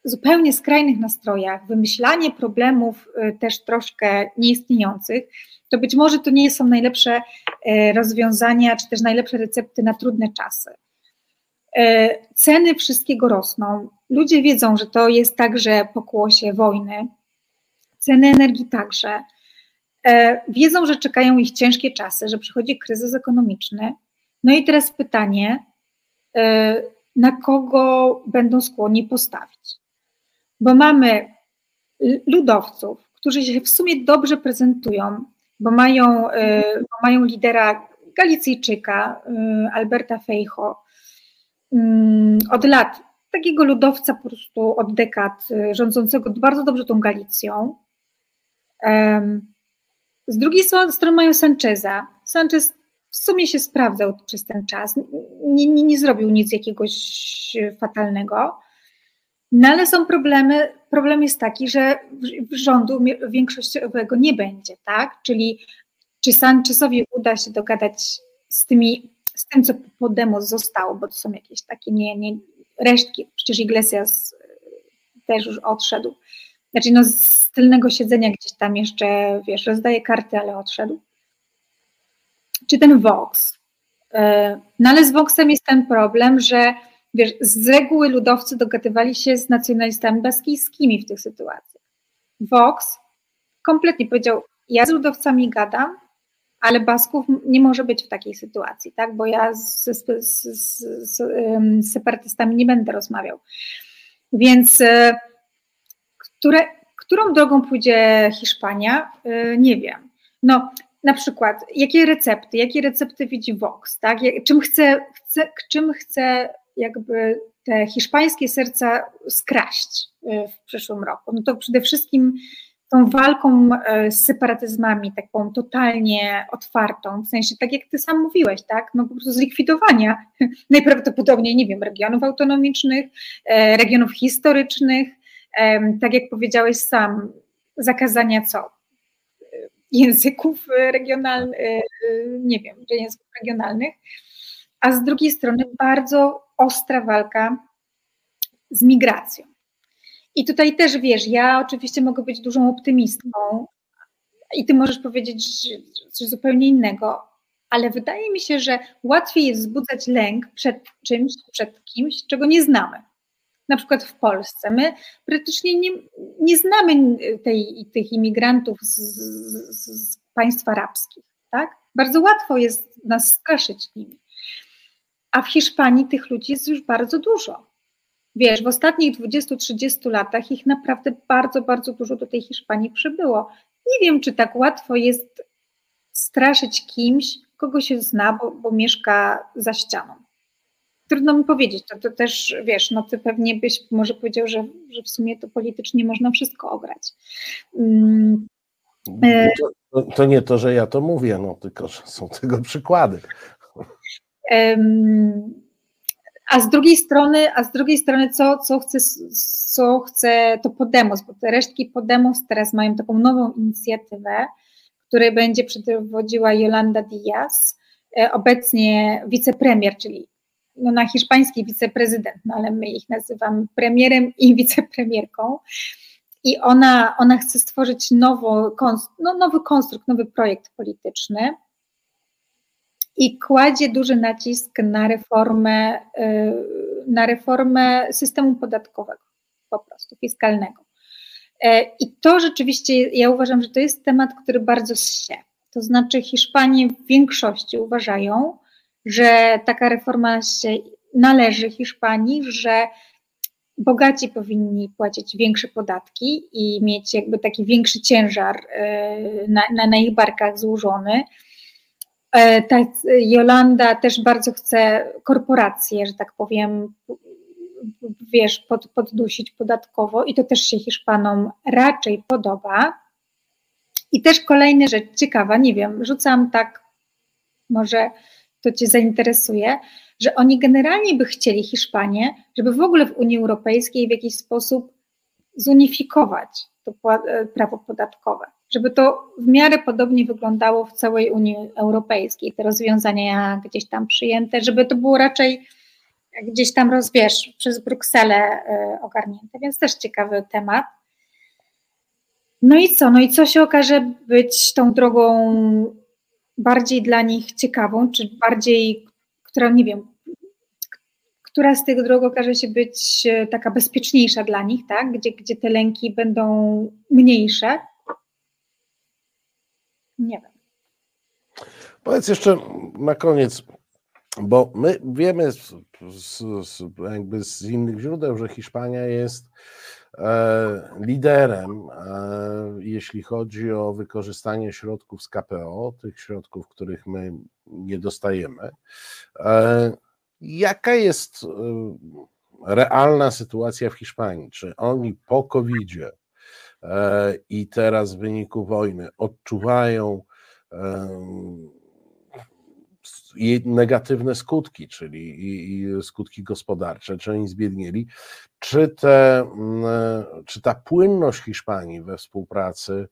zupełnie skrajnych nastrojach, wymyślanie problemów y, też troszkę nieistniejących, to być może to nie są najlepsze y, rozwiązania, czy też najlepsze recepty na trudne czasy. Y, ceny wszystkiego rosną. Ludzie wiedzą, że to jest także pokłosie wojny. Ceny energii także. Wiedzą, że czekają ich ciężkie czasy, że przychodzi kryzys ekonomiczny. No i teraz pytanie, na kogo będą skłonni postawić? Bo mamy ludowców, którzy się w sumie dobrze prezentują, bo mają, y, bo mają lidera Galicyjczyka, y, Alberta Fejcho, mm, od lat, takiego ludowca po prostu od dekad, y, rządzącego bardzo dobrze tą Galicją. Z drugiej strony mają Sancheza. Sanchez w sumie się sprawdzał przez ten czas, nie, nie, nie zrobił nic jakiegoś fatalnego. No ale są problemy, problem jest taki, że rządu większościowego nie będzie, tak? Czyli czy Sanchezowi uda się dogadać z tymi, z tym, co po demo zostało, bo to są jakieś takie nie, nie resztki, przecież Iglesias y, też już odszedł. Znaczy no z tylnego siedzenia gdzieś tam jeszcze, wiesz, rozdaje karty, ale odszedł. Czy ten Vox? Y, no ale z Voxem jest ten problem, że wiesz, z reguły ludowcy dogadywali się z nacjonalistami baskijskimi w tych sytuacjach. Vox kompletnie powiedział, ja z ludowcami gadam, ale Basków nie może być w takiej sytuacji, tak? bo ja z, z, z, z separatystami nie będę rozmawiał. Więc e, które, którą drogą pójdzie Hiszpania, e, nie wiem. No, na przykład, jakie recepty, jakie recepty widzi Vox, tak? Czym chce, chce, czym chce jakby te hiszpańskie serca skraść y, w przyszłym roku? No to przede wszystkim tą walką y, z separatyzmami, taką totalnie otwartą, w sensie tak jak ty sam mówiłeś, tak, no po prostu zlikwidowania najprawdopodobniej, nie wiem, regionów autonomicznych, e, regionów historycznych, tak jak powiedziałeś sam, zakazania co? Języków regionalnych, e, nie wiem, języków regionalnych, a z drugiej strony bardzo ostra walka z migracją. I tutaj też wiesz, ja oczywiście mogę być dużą optymistką i ty możesz powiedzieć coś zupełnie innego, ale wydaje mi się, że łatwiej jest wzbudzać lęk przed czymś, przed kimś, czego nie znamy. Na przykład w Polsce. My praktycznie nie, nie znamy tej, tych imigrantów z, z, z państw arabskich. Tak? Bardzo łatwo jest nas straszyć nimi a w Hiszpanii tych ludzi jest już bardzo dużo. Wiesz, w ostatnich 20-30 latach ich naprawdę bardzo, bardzo dużo do tej Hiszpanii przybyło. Nie wiem, czy tak łatwo jest straszyć kimś, kogo się zna, bo, bo mieszka za ścianą. Trudno mi powiedzieć, to, to też wiesz, no ty pewnie byś może powiedział, że, że w sumie to politycznie można wszystko ograć. Mm. To, to, nie to, że ja to mówię, no tylko że są tego przykłady. A z drugiej strony, a z drugiej strony co, co chce, co chce to Podemos, bo te resztki Podemos teraz mają taką nową inicjatywę, której będzie przewodziła Yolanda Diaz, e, obecnie wicepremier, czyli no na hiszpański wiceprezydent, no ale my ich nazywamy premierem i wicepremierką. I ona, ona chce stworzyć nowo, no, nowy konstrukt, nowy projekt polityczny i kładzie duży nacisk na reformę, y, na reformę systemu podatkowego, po prostu fiskalnego. E, I to rzeczywiście, ja uważam, że to jest temat, który bardzo się. To znaczy, Hiszpanie w większości uważają, że taka reforma się należy Hiszpanii, że bogaci powinni płacić większe podatki i mieć jakby taki większy ciężar y, na, na, na ich barkach złożony. E, ta Jolanda też bardzo chce korporacje, że tak powiem, wiesz, pod, poddusić podatkowo i to też się Hiszpanom raczej podoba. I też kolejna rzecz ciekawa, nie wiem, rzucam tak, może to Cię zainteresuje, że oni generalnie by chcieli Hiszpanię, żeby w ogóle w Unii Europejskiej w jakiś sposób zunifikować to e, prawo podatkowe, żeby to w miarę podobnie wyglądało w całej Unii Europejskiej, te rozwiązania gdzieś tam przyjęte, żeby to było raczej gdzieś tam rozwiesz przez Brukselę e, ogarnięte, więc też ciekawy temat. No i co? No i co się okaże być tą drogą bardziej dla nich ciekawą, czy bardziej, która, nie wiem, która z tych dróg okaże się być e, taka bezpieczniejsza dla nich, tak? Gdzie, gdzie te lęki będą mniejsze? Nie wiem. Powiedz jeszcze na koniec, bo my wiemy z, z, jakby z innych źródeł, że Hiszpania jest e, liderem, e, jeśli chodzi o wykorzystanie środków z KPO, tych środków, których my nie dostajemy. E, jaka jest e, realna sytuacja w Hiszpanii? Czy oni po covid i teraz w wyniku wojny odczuwają negatywne skutki, czyli skutki gospodarcze, czy oni zbiednieli, czy, te, czy ta płynność Hiszpanii we współpracy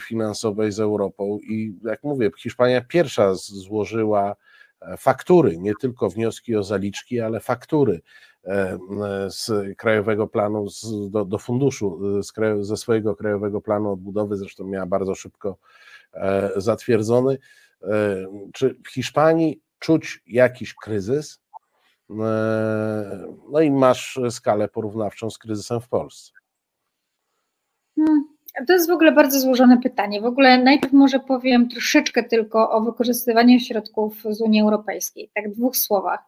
finansowej z Europą i jak mówię, Hiszpania pierwsza złożyła e, faktury, nie tylko wnioski o zaliczki, ale faktury. e, z Krajowego Planu, z, do, do funduszu, z kraju, ze swojego Krajowego Planu Odbudowy, zresztą miała bardzo szybko e, zatwierdzony. E, czy w Hiszpanii czuć jakiś kryzys? E, no i masz skalę porównawczą z kryzysem w Polsce. Hmm, to jest w ogóle bardzo złożone pytanie. W ogóle najpierw może powiem troszeczkę tylko o wykorzystywaniu środków z Unii Europejskiej, tak w dwóch słowach.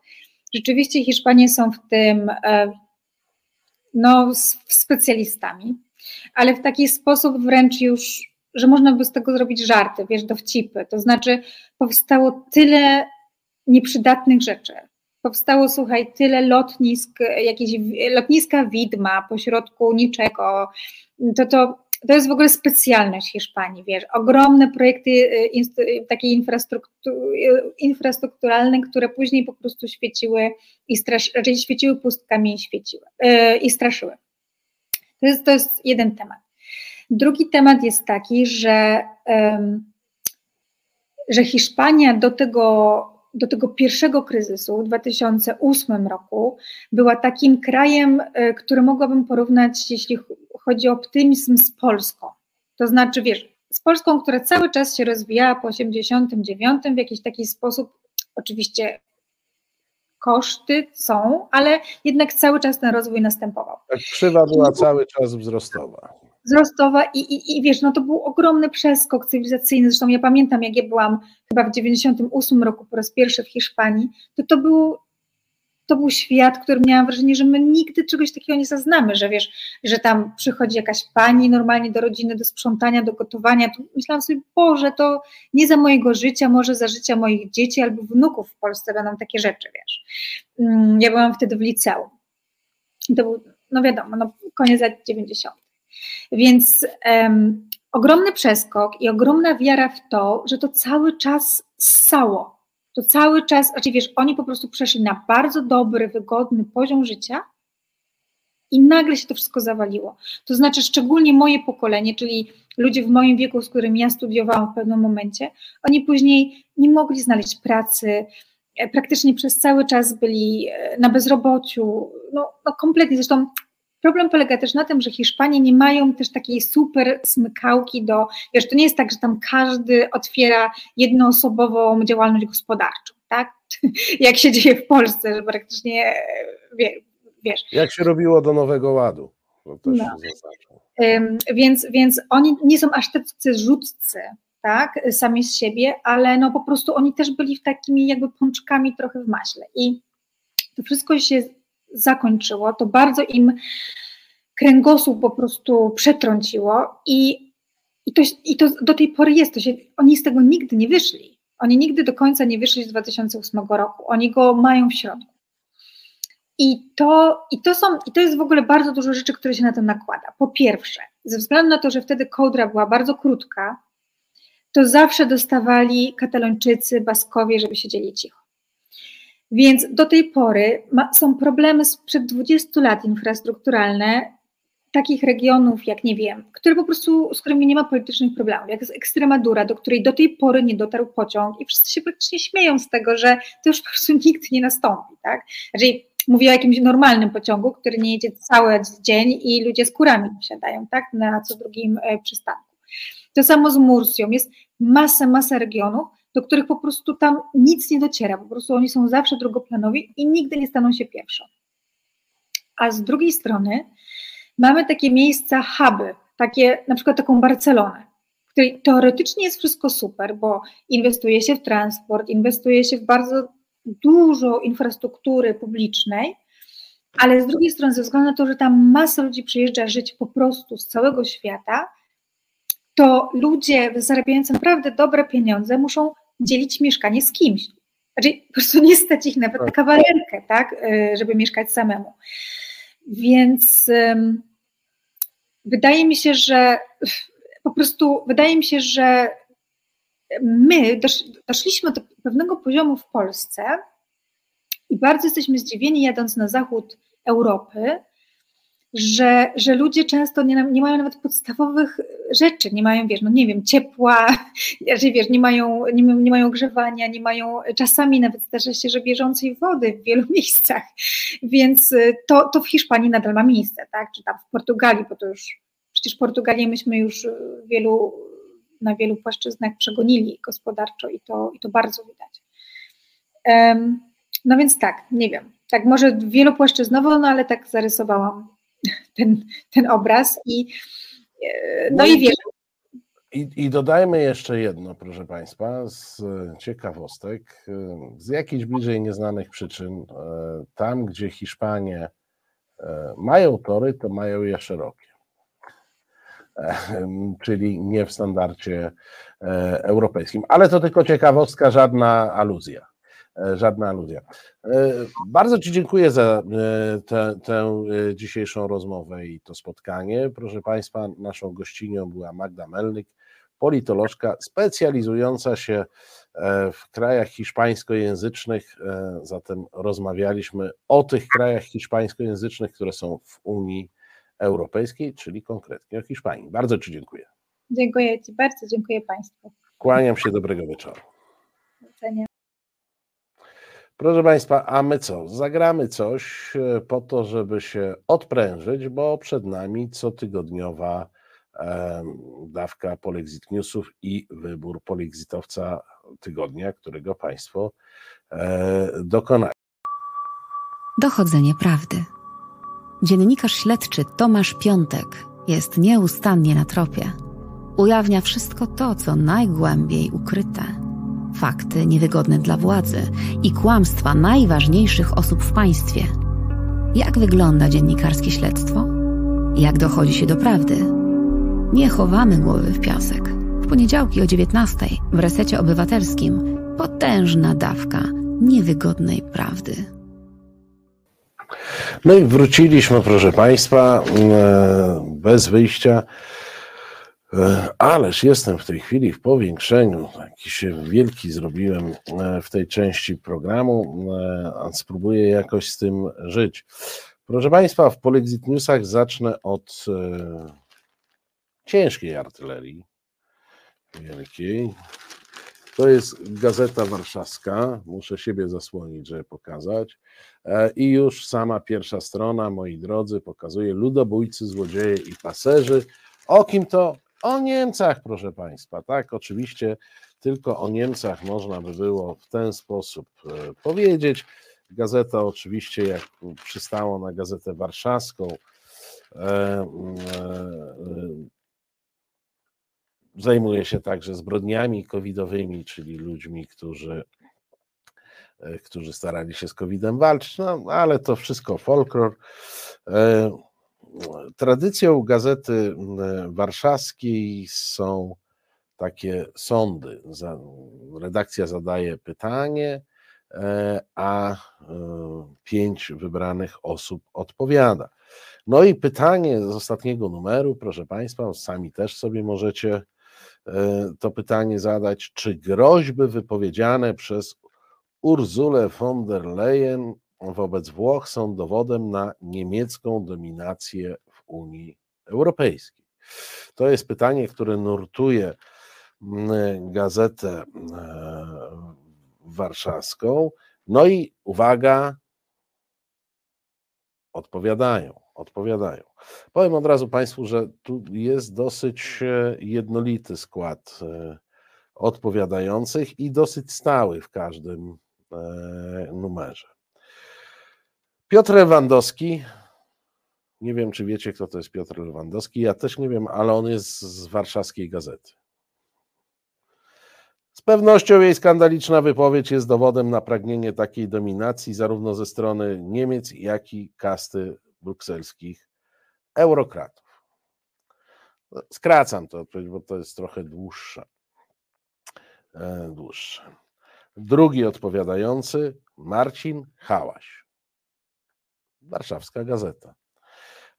Rzeczywiście Hiszpanie są w tym e, no, specjalistami, ale w taki sposób wręcz już że można by z tego zrobić żarty, wiesz, dowcipy. To znaczy, powstało tyle nieprzydatnych rzeczy. Powstało, słuchaj, tyle lotnisk, jakieś lotniska widma pośrodku niczego. To, to, to jest w ogóle specjalność Hiszpanii, wiesz, ogromne projekty y, takie infrastrukturalne, które później po prostu świeciły i strasz, raczej świeciły pustkami i świeciły i straszyły. To jest, to jest jeden temat. Drugi temat jest taki, że, że Hiszpania do tego, do tego pierwszego kryzysu w 2008 roku była takim krajem, e, który mogłabym porównać, jeśli chodzi o optymizm z Polską. To znaczy, wiesz, z Polską, która cały czas się rozwijała po 89 w jakiś taki sposób, oczywiście koszty są, ale jednak cały czas ten rozwój następował. Tak, krzywa była cały czas wzrostowa wzrostowa i, i, i wiesz, no to był ogromny przeskok cywilizacyjny. Zresztą ja pamiętam, jak ja byłam chyba w 98 roku po raz pierwszy w Hiszpanii, to to był, to był świat, który miałam wrażenie, że my nigdy czegoś takiego nie zaznamy, że wiesz, że tam przychodzi jakaś pani normalnie do rodziny, do sprzątania, do gotowania. To myślałam sobie, Boże, to nie za mojego życia, może za życia moich dzieci albo wnuków w Polsce będą takie rzeczy, wiesz. Mm, ja byłam wtedy w liceum. to był, no wiadomo, no, koniec lat 90. Więc um, ogromny przeskok i ogromna wiara w to, że to cały czas ssało. to cały czas, znaczy wiesz, oni po prostu przeszli na bardzo dobry, wygodny poziom życia i nagle się to wszystko zawaliło. To znaczy, szczególnie moje pokolenie, czyli ludzie w moim wieku, z którymi ja studiowałam w pewnym momencie, oni później nie mogli znaleźć pracy, e, praktycznie przez cały czas byli e, na bezrobociu, no, no kompletnie. Zresztą problem polega też na tym, że Hiszpanie nie mają też takiej super smykałki do, wiesz, to nie jest tak, że tam każdy otwiera jednoosobową działalność gospodarczą, tak? Jak się dzieje w Polsce, że praktycznie, wie, wiesz. Jak się robiło do Nowego Ładu? No no. Ym, więc, więc oni nie są aż tacy rzutcy, tak, sami z siebie, ale no po prostu oni też byli w takimi jakby pączkami trochę w maśle i to wszystko się zakończyło, to bardzo im kręgosłup po prostu przetrąciło i, i, to, i to do tej pory jest, to się, oni z tego nigdy nie wyszli. Oni nigdy do końca nie wyszli z 2008 roku. Oni go mają w środku. I to, i, to są, I to jest w ogóle bardzo dużo rzeczy, które się na to nakłada. Po pierwsze, ze względu na to, że wtedy kołdra była bardzo krótka, to zawsze dostawali katalończycy, baskowie, żeby siedzieli cicho. Więc do tej pory ma, są problemy sprzed 20 lat infrastrukturalne takich regionów, jak nie wiem, które po prostu, z którymi nie ma politycznych problemów, jak jest Ekstremadura, do której do tej pory nie dotarł pociąg i wszyscy się praktycznie śmieją z tego, że to już po prostu nigdy nie nastąpi, tak? Znaczy, mówię o jakimś normalnym pociągu, który nie jedzie cały dzień i ludzie z kurami wsiadają, tak, na co drugim e, przystanku. To samo z Mursją, jest masa, masa regionów, do których po prostu tam nic nie dociera, po prostu oni są zawsze drugoplanowi i nigdy nie staną się pierwszą. A z drugiej strony mamy takie miejsca, huby, takie, na przykład taką Barcelonę, w której teoretycznie jest wszystko super, bo inwestuje się w transport, inwestuje się w bardzo dużo infrastruktury publicznej, ale z drugiej strony, ze względu na to, że tam masa ludzi przyjeżdża żyć po prostu z całego świata, to ludzie zarabiający naprawdę dobre pieniądze muszą dzielić mieszkanie z kimś. Znaczy, po prostu nie stać ich nawet na kawalerkę, tak, y, żeby mieszkać samemu. Więc um, wydaje mi się, że po prostu wydaje mi się, że my dosz, doszliśmy do pewnego poziomu w Polsce i bardzo jesteśmy zdziwieni, jadąc na zachód Europy, że, że ludzie często nie, nie mają nawet podstawowych rzeczy, nie mają, wiesz, no nie wiem, ciepła, że wiesz, nie mają, nie, nie mają grzewania, nie mają, czasami nawet zdarza się, że bieżącej wody w wielu miejscach, więc to, to w Hiszpanii nadal ma miejsce, tak, czy tam w Portugalii, bo to już, przecież Portugalię myśmy już wielu na wielu płaszczyznach przegonili gospodarczo i to, i to bardzo widać. No więc tak, nie wiem, tak może wielopłaszczyznowo, no ale tak zarysowałam ten, ten obraz i e, no, no i wierzę. I, I dodajmy jeszcze jedno, proszę Państwa, z ciekawostek. Z jakichś bliżej nieznanych przyczyn, e, tam gdzie Hiszpanie e, mają tory, to mają je szerokie czyli nie w standardzie e, europejskim. Ale to tylko ciekawostka, żadna aluzja. E, żadna aluzja. E, bardzo Ci dziękuję za tę, tę dzisiejszą rozmowę i to spotkanie. Proszę Państwa, naszą gościnią była Magda Melnyk, politolożka specjalizująca się w krajach hiszpańskojęzycznych. Zatem rozmawialiśmy o tych krajach hiszpańskojęzycznych, które są w Unii Europejskiej, czyli konkretnie o Hiszpanii. Bardzo Ci dziękuję. Dziękuję Ci bardzo, dziękuję Państwu. Kłaniam się, dobrego wieczoru. Proszę Państwa, a my co? Zagramy coś e, po to, żeby się odprężyć, bo przed nami cotygodniowa dawka Polexit Newsów i wybór polexitowca tygodnia, którego Państwo e, dokonają. Dochodzenie prawdy. Dziennikarz śledczy Tomasz Piątek jest nieustannie na tropie. Ujawnia wszystko to, co najgłębiej ukryte. Fakty niewygodne dla władzy i kłamstwa najważniejszych osób w państwie. Jak wygląda dziennikarskie śledztwo? Jak dochodzi się do prawdy? Nie chowamy głowy w piasek. W poniedziałki o 19 w resecie obywatelskim potężna dawka niewygodnej prawdy. No i wróciliśmy, proszę Państwa, e, bez wyjścia. E, Ależ jestem w tej chwili w powiększeniu. Jakiś wielki zrobiłem e, w tej części programu, e, a spróbuję jakoś z tym żyć. Proszę Państwa, w Polexit Newsach zacznę od ciężkiej artylerii. Wielkiej. To jest Gazeta Warszawska. Muszę siebie zasłonić, żeby pokazać. I już sama pierwsza strona, moi drodzy, pokazuje ludobójcy, złodzieje i paserzy. O kim to? O Niemcach, proszę Państwa. Tak, oczywiście tylko o Niemcach można by było w ten sposób e, powiedzieć. Gazeta oczywiście, jak przystało na Gazetę Warszawską, e, e, zajmuje się także zbrodniami covidowymi, czyli ludźmi, którzy, którzy starali się z covidem walczyć, no ale to wszystko folklor. Tradycją Gazety m, Warszawskiej są takie sądy. Redakcja zadaje pytanie, e, a e, pięć wybranych osób odpowiada. No i pytanie z ostatniego numeru, proszę Państwa, sami też sobie możecie e, to pytanie zadać, czy groźby wypowiedziane przez Urzulę von der Leyen wobec Włoch są dowodem na niemiecką dominację w Unii Europejskiej? To jest pytanie, które nurtuje mm, gazetę e, warszawską. No i uwaga, odpowiadają, odpowiadają. Powiem od razu Państwu, że tu jest dosyć e, jednolity skład e, odpowiadających i dosyć stały w każdym numerze. Piotr Lewandowski. Nie wiem, czy wiecie, kto to jest Piotr Lewandowski. Ja też nie wiem, ale on jest z warszawskiej gazety. Z pewnością jej skandaliczna wypowiedź jest dowodem na pragnienie takiej dominacji zarówno ze strony Niemiec, jak i kasty brukselskich eurokratów. Skracam to, bo to jest trochę dłuższe. E, dłuższe. Drugi odpowiadający Marcin Hałaś. Warszawska Gazeta.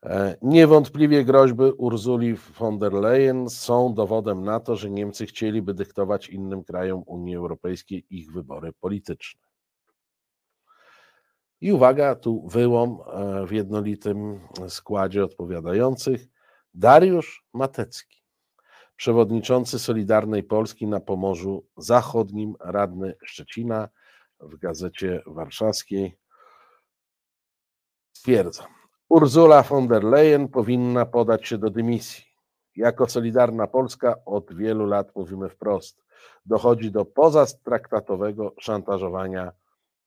E, Niewątpliwie groźby Urzuli von der Leyen są dowodem na to, że Niemcy chcieliby dyktować innym krajom Unii Europejskiej ich wybory polityczne. I uwaga, tu wyłom e, w jednolitym składzie odpowiadających. Dariusz Matecki, przewodniczący Solidarnej Polski na Pomorzu Zachodnim, radny Szczecina w Gazecie Warszawskiej. Stwierdzam, Ursula von der Leyen powinna podać się do dymisji. Jako Solidarna Polska od wielu lat mówimy wprost. Dochodzi do pozatraktatowego szantażowania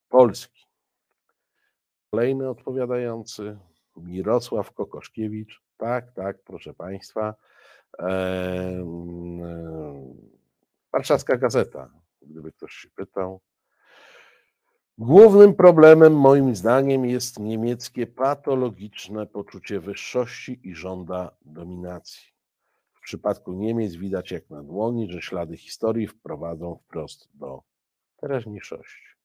Polski. Kolejny odpowiadający, Mirosław Kokoszkiewicz. Tak, tak, proszę Państwa. Warszawska Gazeta, gdyby ktoś się pytał. Głównym problemem, moim zdaniem, jest niemieckie patologiczne poczucie wyższości i żąda dominacji. W przypadku Niemiec widać jak na dłoni, że ślady historii wprowadzą wprost do teraźniejszości.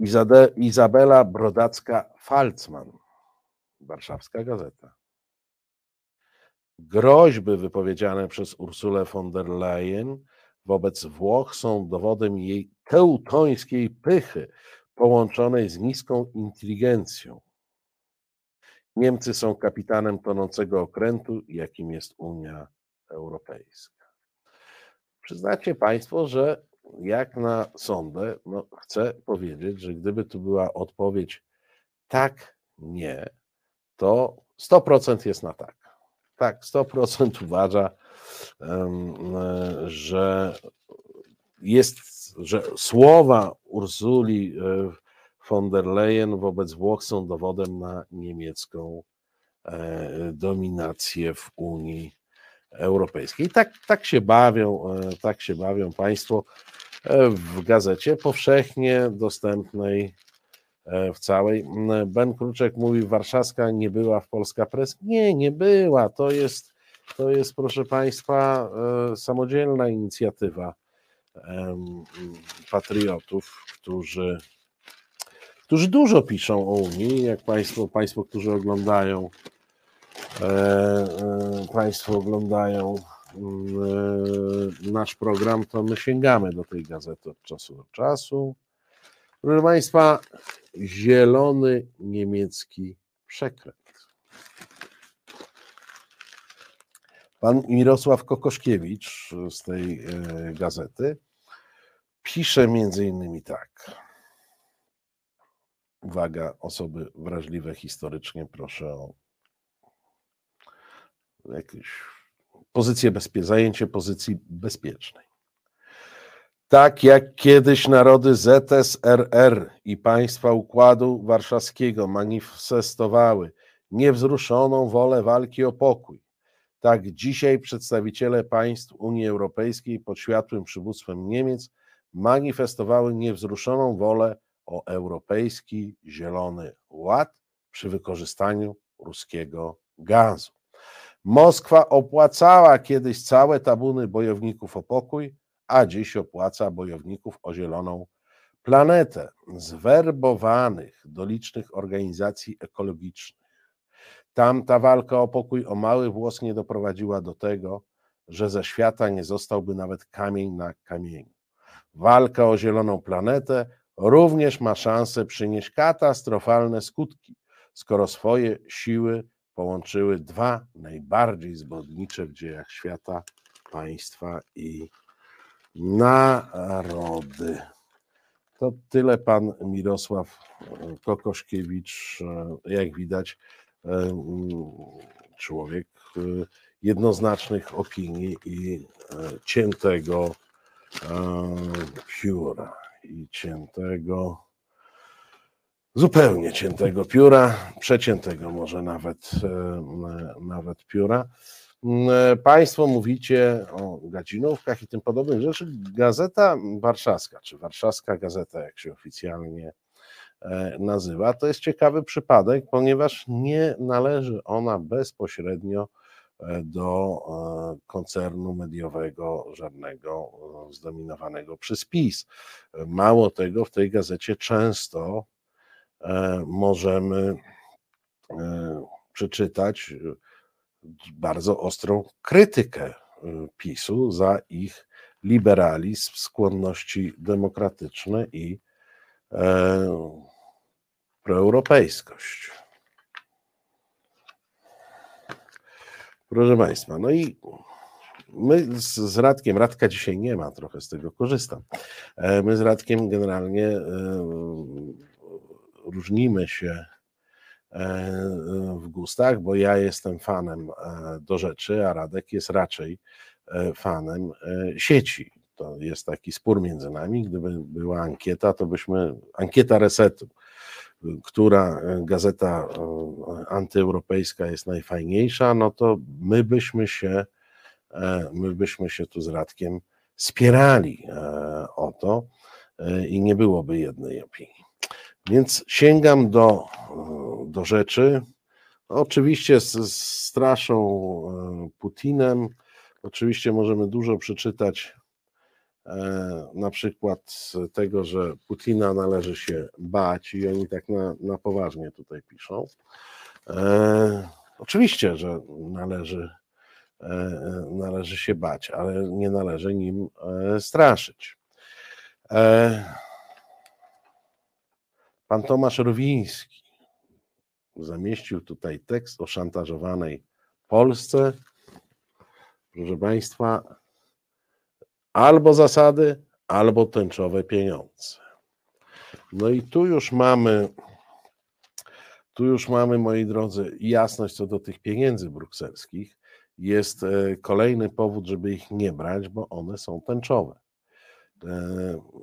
Izade- Izabela Brodacka-Falcman, Warszawska Gazeta. Groźby wypowiedziane przez Ursulę von der Leyen wobec Włoch są dowodem jej teutońskiej pychy, połączonej z niską inteligencją. Niemcy są kapitanem tonącego okrętu, jakim jest Unia Europejska. Przyznacie Państwo, że jak na sądę, no chcę powiedzieć, że gdyby tu była odpowiedź tak, nie, to 100% jest na tak. Tak, 100% uważa, że jest, że słowa Ursuli e, von der Leyen wobec Włoch są dowodem na niemiecką e, dominację w Unii Europejskiej. I tak, tak się bawią, e, tak się bawią Państwo w gazecie powszechnie dostępnej w całej. M, Ben Kruczek mówi, warszawska nie była w Polska Press. Nie, nie była. To jest, to jest proszę Państwa, samodzielna inicjatywa patriotów, którzy, którzy dużo piszą o Unii, jak Państwo, państwo którzy oglądają e, e, Państwo oglądają e, nasz program, to my sięgamy do tej gazety od czasu do czasu. Proszę Państwa, zielony niemiecki przekręt. Pan Mirosław Kokoszkiewicz z tej gazety pisze między innymi tak. Uwaga, osoby wrażliwe historycznie, proszę o jakieś pozycję bezpie- zajęcie pozycji bezpiecznej. Tak jak kiedyś narody ZSRR i państwa Układu Warszawskiego manifestowały niewzruszoną wolę walki o pokój, tak dzisiaj przedstawiciele państw Unii Europejskiej pod światłym przywództwem Niemiec manifestowały niewzruszoną wolę o europejski zielony ład przy wykorzystaniu ruskiego gazu. Moskwa opłacała kiedyś całe tabuny bojowników o pokój, a dziś opłaca bojowników o zieloną planetę, zwerbowanych do licznych organizacji ekologicznych. Tamta walka o pokój o mały włos nie doprowadziła do tego, że ze świata nie zostałby nawet kamień na kamieniu. Walka o zieloną planetę również ma szansę przynieść katastrofalne skutki, skoro swoje siły połączyły dwa najbardziej zbrodnicze w dziejach świata państwa i narody. To tyle pan Mirosław Kokoszkiewicz, jak widać, człowiek jednoznacznych opinii i ciętego pióra i ciętego, zupełnie ciętego pióra, przeciętego może nawet, nawet pióra. Państwo mówicie o gadzinówkach i tym podobnych rzeczy. Gazeta Warszawska, czy Warszawska Gazeta, jak się oficjalnie nazywa, to jest ciekawy przypadek, ponieważ nie należy ona bezpośrednio do koncernu mediowego, żadnego zdominowanego przez PiS. Mało tego, w tej gazecie często możemy przeczytać bardzo ostrą krytykę PiSu za ich liberalizm, skłonności demokratyczne i proeuropejskość. Proszę Państwa, no i my z, Radkiem, Radka dzisiaj nie ma, trochę z tego korzystam. My z Radkiem generalnie różnimy się w gustach, bo ja jestem fanem do rzeczy, a Radek jest raczej fanem sieci. To jest taki spór między nami. Gdyby była ankieta, to byśmy ankieta resetu, która gazeta antyeuropejska jest najfajniejsza, no to my byśmy się, my byśmy się tu z Radkiem spierali o to i nie byłoby jednej opinii. Więc sięgam do, do rzeczy. Oczywiście z, straszą Putinem. Oczywiście możemy dużo przeczytać na przykład tego, że Putina należy się bać i oni tak na, na poważnie tutaj piszą. E, oczywiście, że należy, e, należy się bać, ale nie należy nim e, straszyć. Pan Tomasz Rowiński zamieścił tutaj tekst o szantażowanej Polsce. Proszę Państwa, albo zasady, albo tęczowe pieniądze. No i tu już mamy, tu już mamy, moi drodzy, jasność co do tych pieniędzy brukselskich. Jest kolejny powód, żeby ich nie brać, bo one są tęczowe.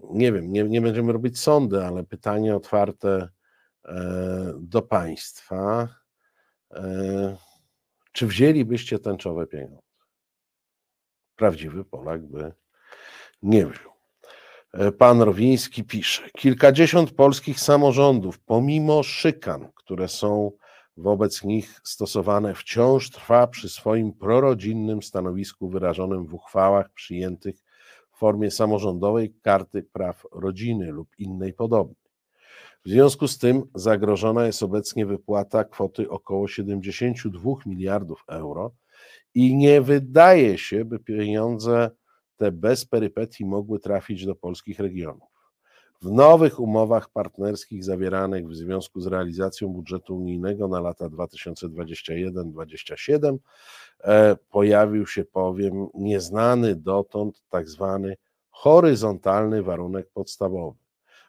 Nie wiem, nie, nie będziemy robić sądy, ale pytanie otwarte do Państwa. Czy wzięlibyście tęczowe pieniądze? Prawdziwy Polak by nie wziął. Pan Rowiński pisze: Kilkadziesiąt polskich samorządów, pomimo szykan, które są wobec nich stosowane, wciąż trwa przy swoim prorodzinnym stanowisku wyrażonym w uchwałach przyjętych w formie samorządowej karty praw rodziny lub innej podobnej. W związku z tym zagrożona jest obecnie wypłata kwoty około 72 miliardów euro i nie wydaje się, by pieniądze te bez perypetii mogły trafić do polskich regionów. W nowych umowach partnerskich zawieranych w związku z realizacją budżetu unijnego na lata 2021-2027 e, pojawił się powiem nieznany dotąd tak zwany horyzontalny warunek podstawowy.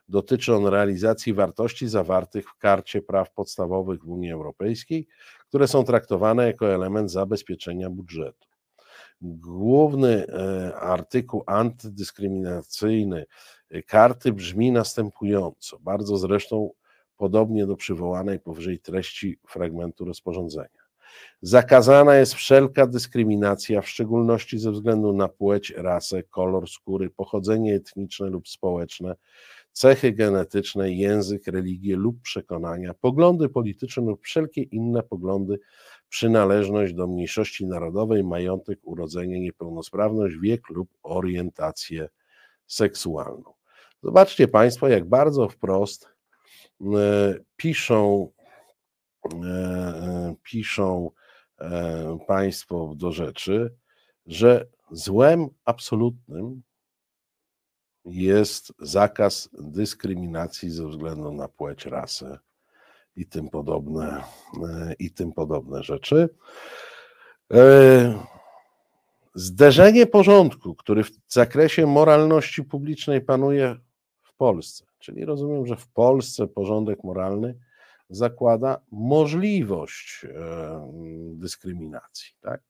Dotyczy on realizacji wartości zawartych w Karcie Praw Podstawowych w Unii Europejskiej, które są traktowane jako element zabezpieczenia budżetu. Główny e, artykuł antydyskryminacyjny karty brzmi następująco, bardzo zresztą podobnie do przywołanej powyżej treści fragmentu rozporządzenia. Zakazana jest wszelka dyskryminacja, w szczególności ze względu na płeć, rasę, kolor skóry, pochodzenie etniczne lub społeczne, cechy genetyczne, język, religię lub przekonania, poglądy polityczne lub wszelkie inne poglądy, przynależność do mniejszości narodowej, majątek, urodzenie, niepełnosprawność, wiek lub orientację seksualną. Zobaczcie Państwo, jak bardzo wprost e, piszą, e, e, piszą Państwo do rzeczy, że złem absolutnym jest zakaz dyskryminacji ze względu na płeć, rasę i tym podobne, i tym podobne rzeczy. Zderzenie porządku, który w zakresie moralności publicznej panuje w Polsce, czyli rozumiem, że w Polsce porządek moralny zakłada możliwość dyskryminacji, tak?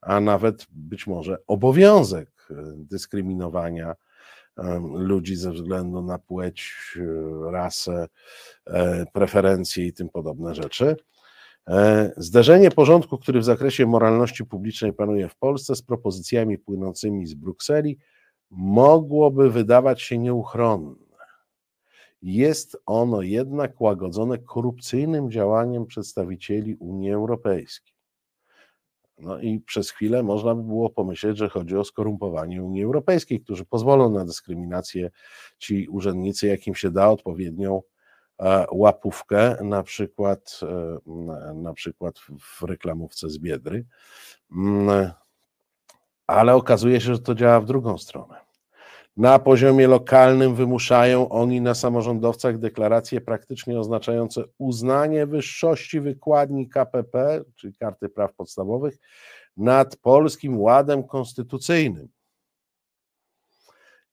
a nawet być może obowiązek dyskryminowania ludzi ze względu na płeć, rasę, e, preferencje i tym podobne rzeczy. E, zderzenie porządku, który w zakresie moralności publicznej panuje w Polsce, z propozycjami płynącymi z Brukseli, mogłoby wydawać się nieuchronne. Jest ono jednak łagodzone korupcyjnym działaniem przedstawicieli Unii Europejskiej. No i przez chwilę można by było pomyśleć, że chodzi o skorumpowanie Unii Europejskiej, którzy pozwolą na dyskryminację ci urzędnicy, jakim się da odpowiednią e, łapówkę, na przykład, e, na przykład w reklamówce z Biedry. Mm, ale okazuje się, że to działa w drugą stronę. Na poziomie lokalnym wymuszają oni na samorządowcach deklaracje praktycznie oznaczające uznanie wyższości wykładni KPP, czyli Karty Praw Podstawowych, nad polskim ładem konstytucyjnym.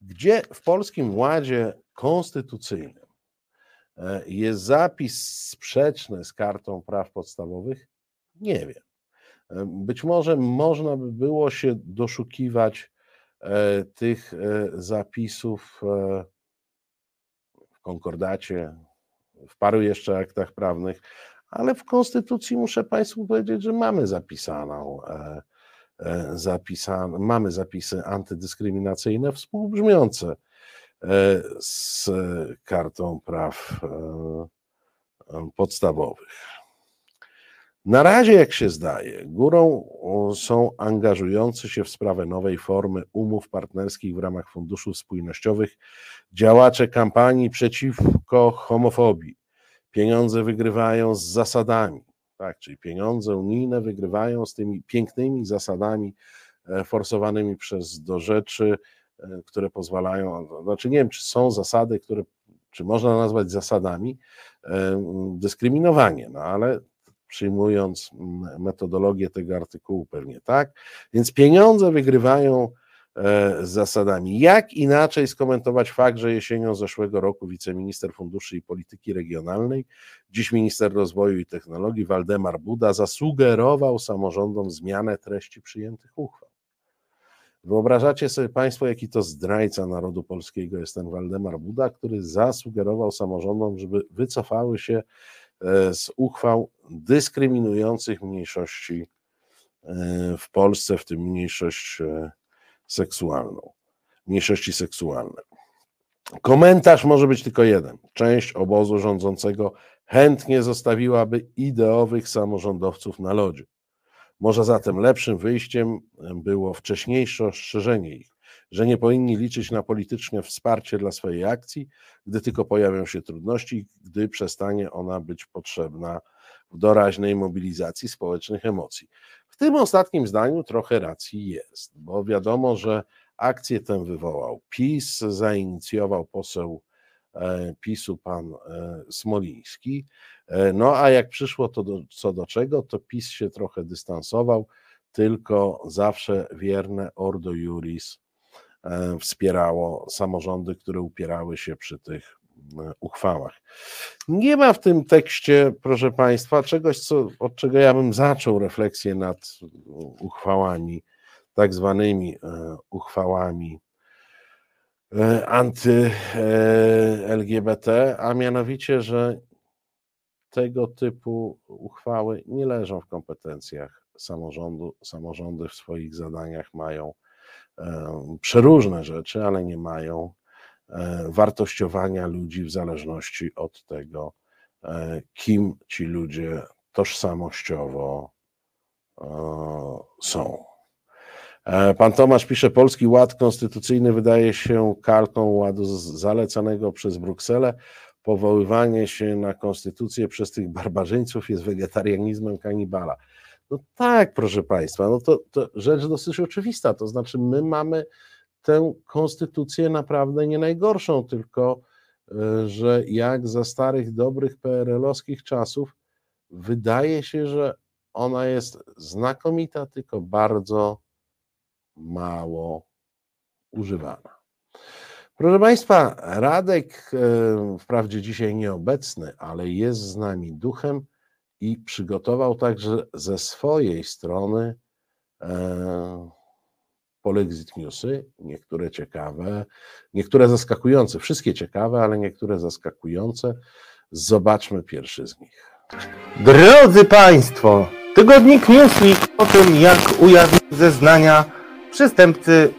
Gdzie w polskim ładzie konstytucyjnym e, jest zapis sprzeczny z Kartą Praw Podstawowych? Nie wiem. E, być może można by było się doszukiwać tych e, zapisów e, w konkordacie, w paru jeszcze aktach prawnych, ale w Konstytucji muszę Państwu powiedzieć, że mamy zapisaną, mamy zapisy antydyskryminacyjne współbrzmiące z kartą praw podstawowych. Na razie, jak się zdaje, górą są angażujący się w sprawę nowej formy umów partnerskich w ramach funduszów spójnościowych działacze kampanii przeciwko homofobii. Pieniądze wygrywają z zasadami, tak, czyli pieniądze unijne wygrywają z tymi pięknymi zasadami e, forsowanymi przez do rzeczy, e, które pozwalają, znaczy nie wiem, czy są zasady, które, czy można nazwać zasadami, e, dyskryminowanie, no ale przyjmując metodologię tego artykułu, pewnie tak. Więc pieniądze wygrywają e, z zasadami. Jak inaczej skomentować fakt, że jesienią zeszłego roku wiceminister funduszy i polityki regionalnej, dziś minister rozwoju i technologii Waldemar Buda zasugerował samorządom zmianę treści przyjętych uchwał. Wyobrażacie sobie Państwo, jaki to zdrajca narodu polskiego jest ten Waldemar Buda, który zasugerował samorządom, żeby wycofały się z uchwał dyskryminujących mniejszości e, w Polsce, w tym mniejszość e, seksualną, mniejszości seksualne. Komentarz może być tylko jeden. Część obozu rządzącego chętnie zostawiłaby ideowych samorządowców na lodzie. Może zatem lepszym wyjściem było wcześniejsze ostrzeżenie ich. Że nie powinni liczyć na polityczne wsparcie dla swojej akcji, gdy tylko pojawią się trudności, gdy przestanie ona być potrzebna w doraźnej mobilizacji społecznych emocji. W tym ostatnim zdaniu trochę racji jest, bo wiadomo, że akcję tę wywołał PiS, zainicjował poseł e, PiSu pan e, Smoliński. E, no a jak przyszło to do, co do czego, to PiS się trochę dystansował, tylko zawsze wierne Ordo Juris wspierało samorządy, które upierały się przy tych uchwałach. Nie ma w tym tekście, proszę Państwa, czegoś, co, od czego ja bym zaczął refleksję nad uchwałami, tak zwanymi e, uchwałami e, anty-LGBT, a mianowicie, że tego typu uchwały nie leżą w kompetencjach samorządu. Samorządy w swoich zadaniach mają e, przeróżne rzeczy, ale nie mają E, wartościowania ludzi w zależności od tego, e, kim ci ludzie tożsamościowo e, są. Pan Tomasz pisze, Polski Ład Konstytucyjny wydaje się kalką ładu zalecanego przez Brukselę. Powoływanie się na konstytucję przez tych barbarzyńców jest wegetarianizmem kanibala. No tak, proszę Państwa, no to, to rzecz dosyć oczywista. To znaczy, my mamy tę konstytucję naprawdę nie najgorszą, tylko e, że jak za starych, dobrych PRL-owskich czasów, wydaje się, że ona jest znakomita, tylko bardzo mało używana. Proszę Państwa, Radek, e, wprawdzie dzisiaj nieobecny, ale jest z nami duchem i przygotował także ze swojej strony e, Polexit Newsy, niektóre ciekawe, niektóre zaskakujące, wszystkie ciekawe, ale niektóre zaskakujące. Zobaczmy pierwszy z nich. Drodzy Państwo, tygodnik Newsweek o tym, jak ujawnił zeznania przestępcy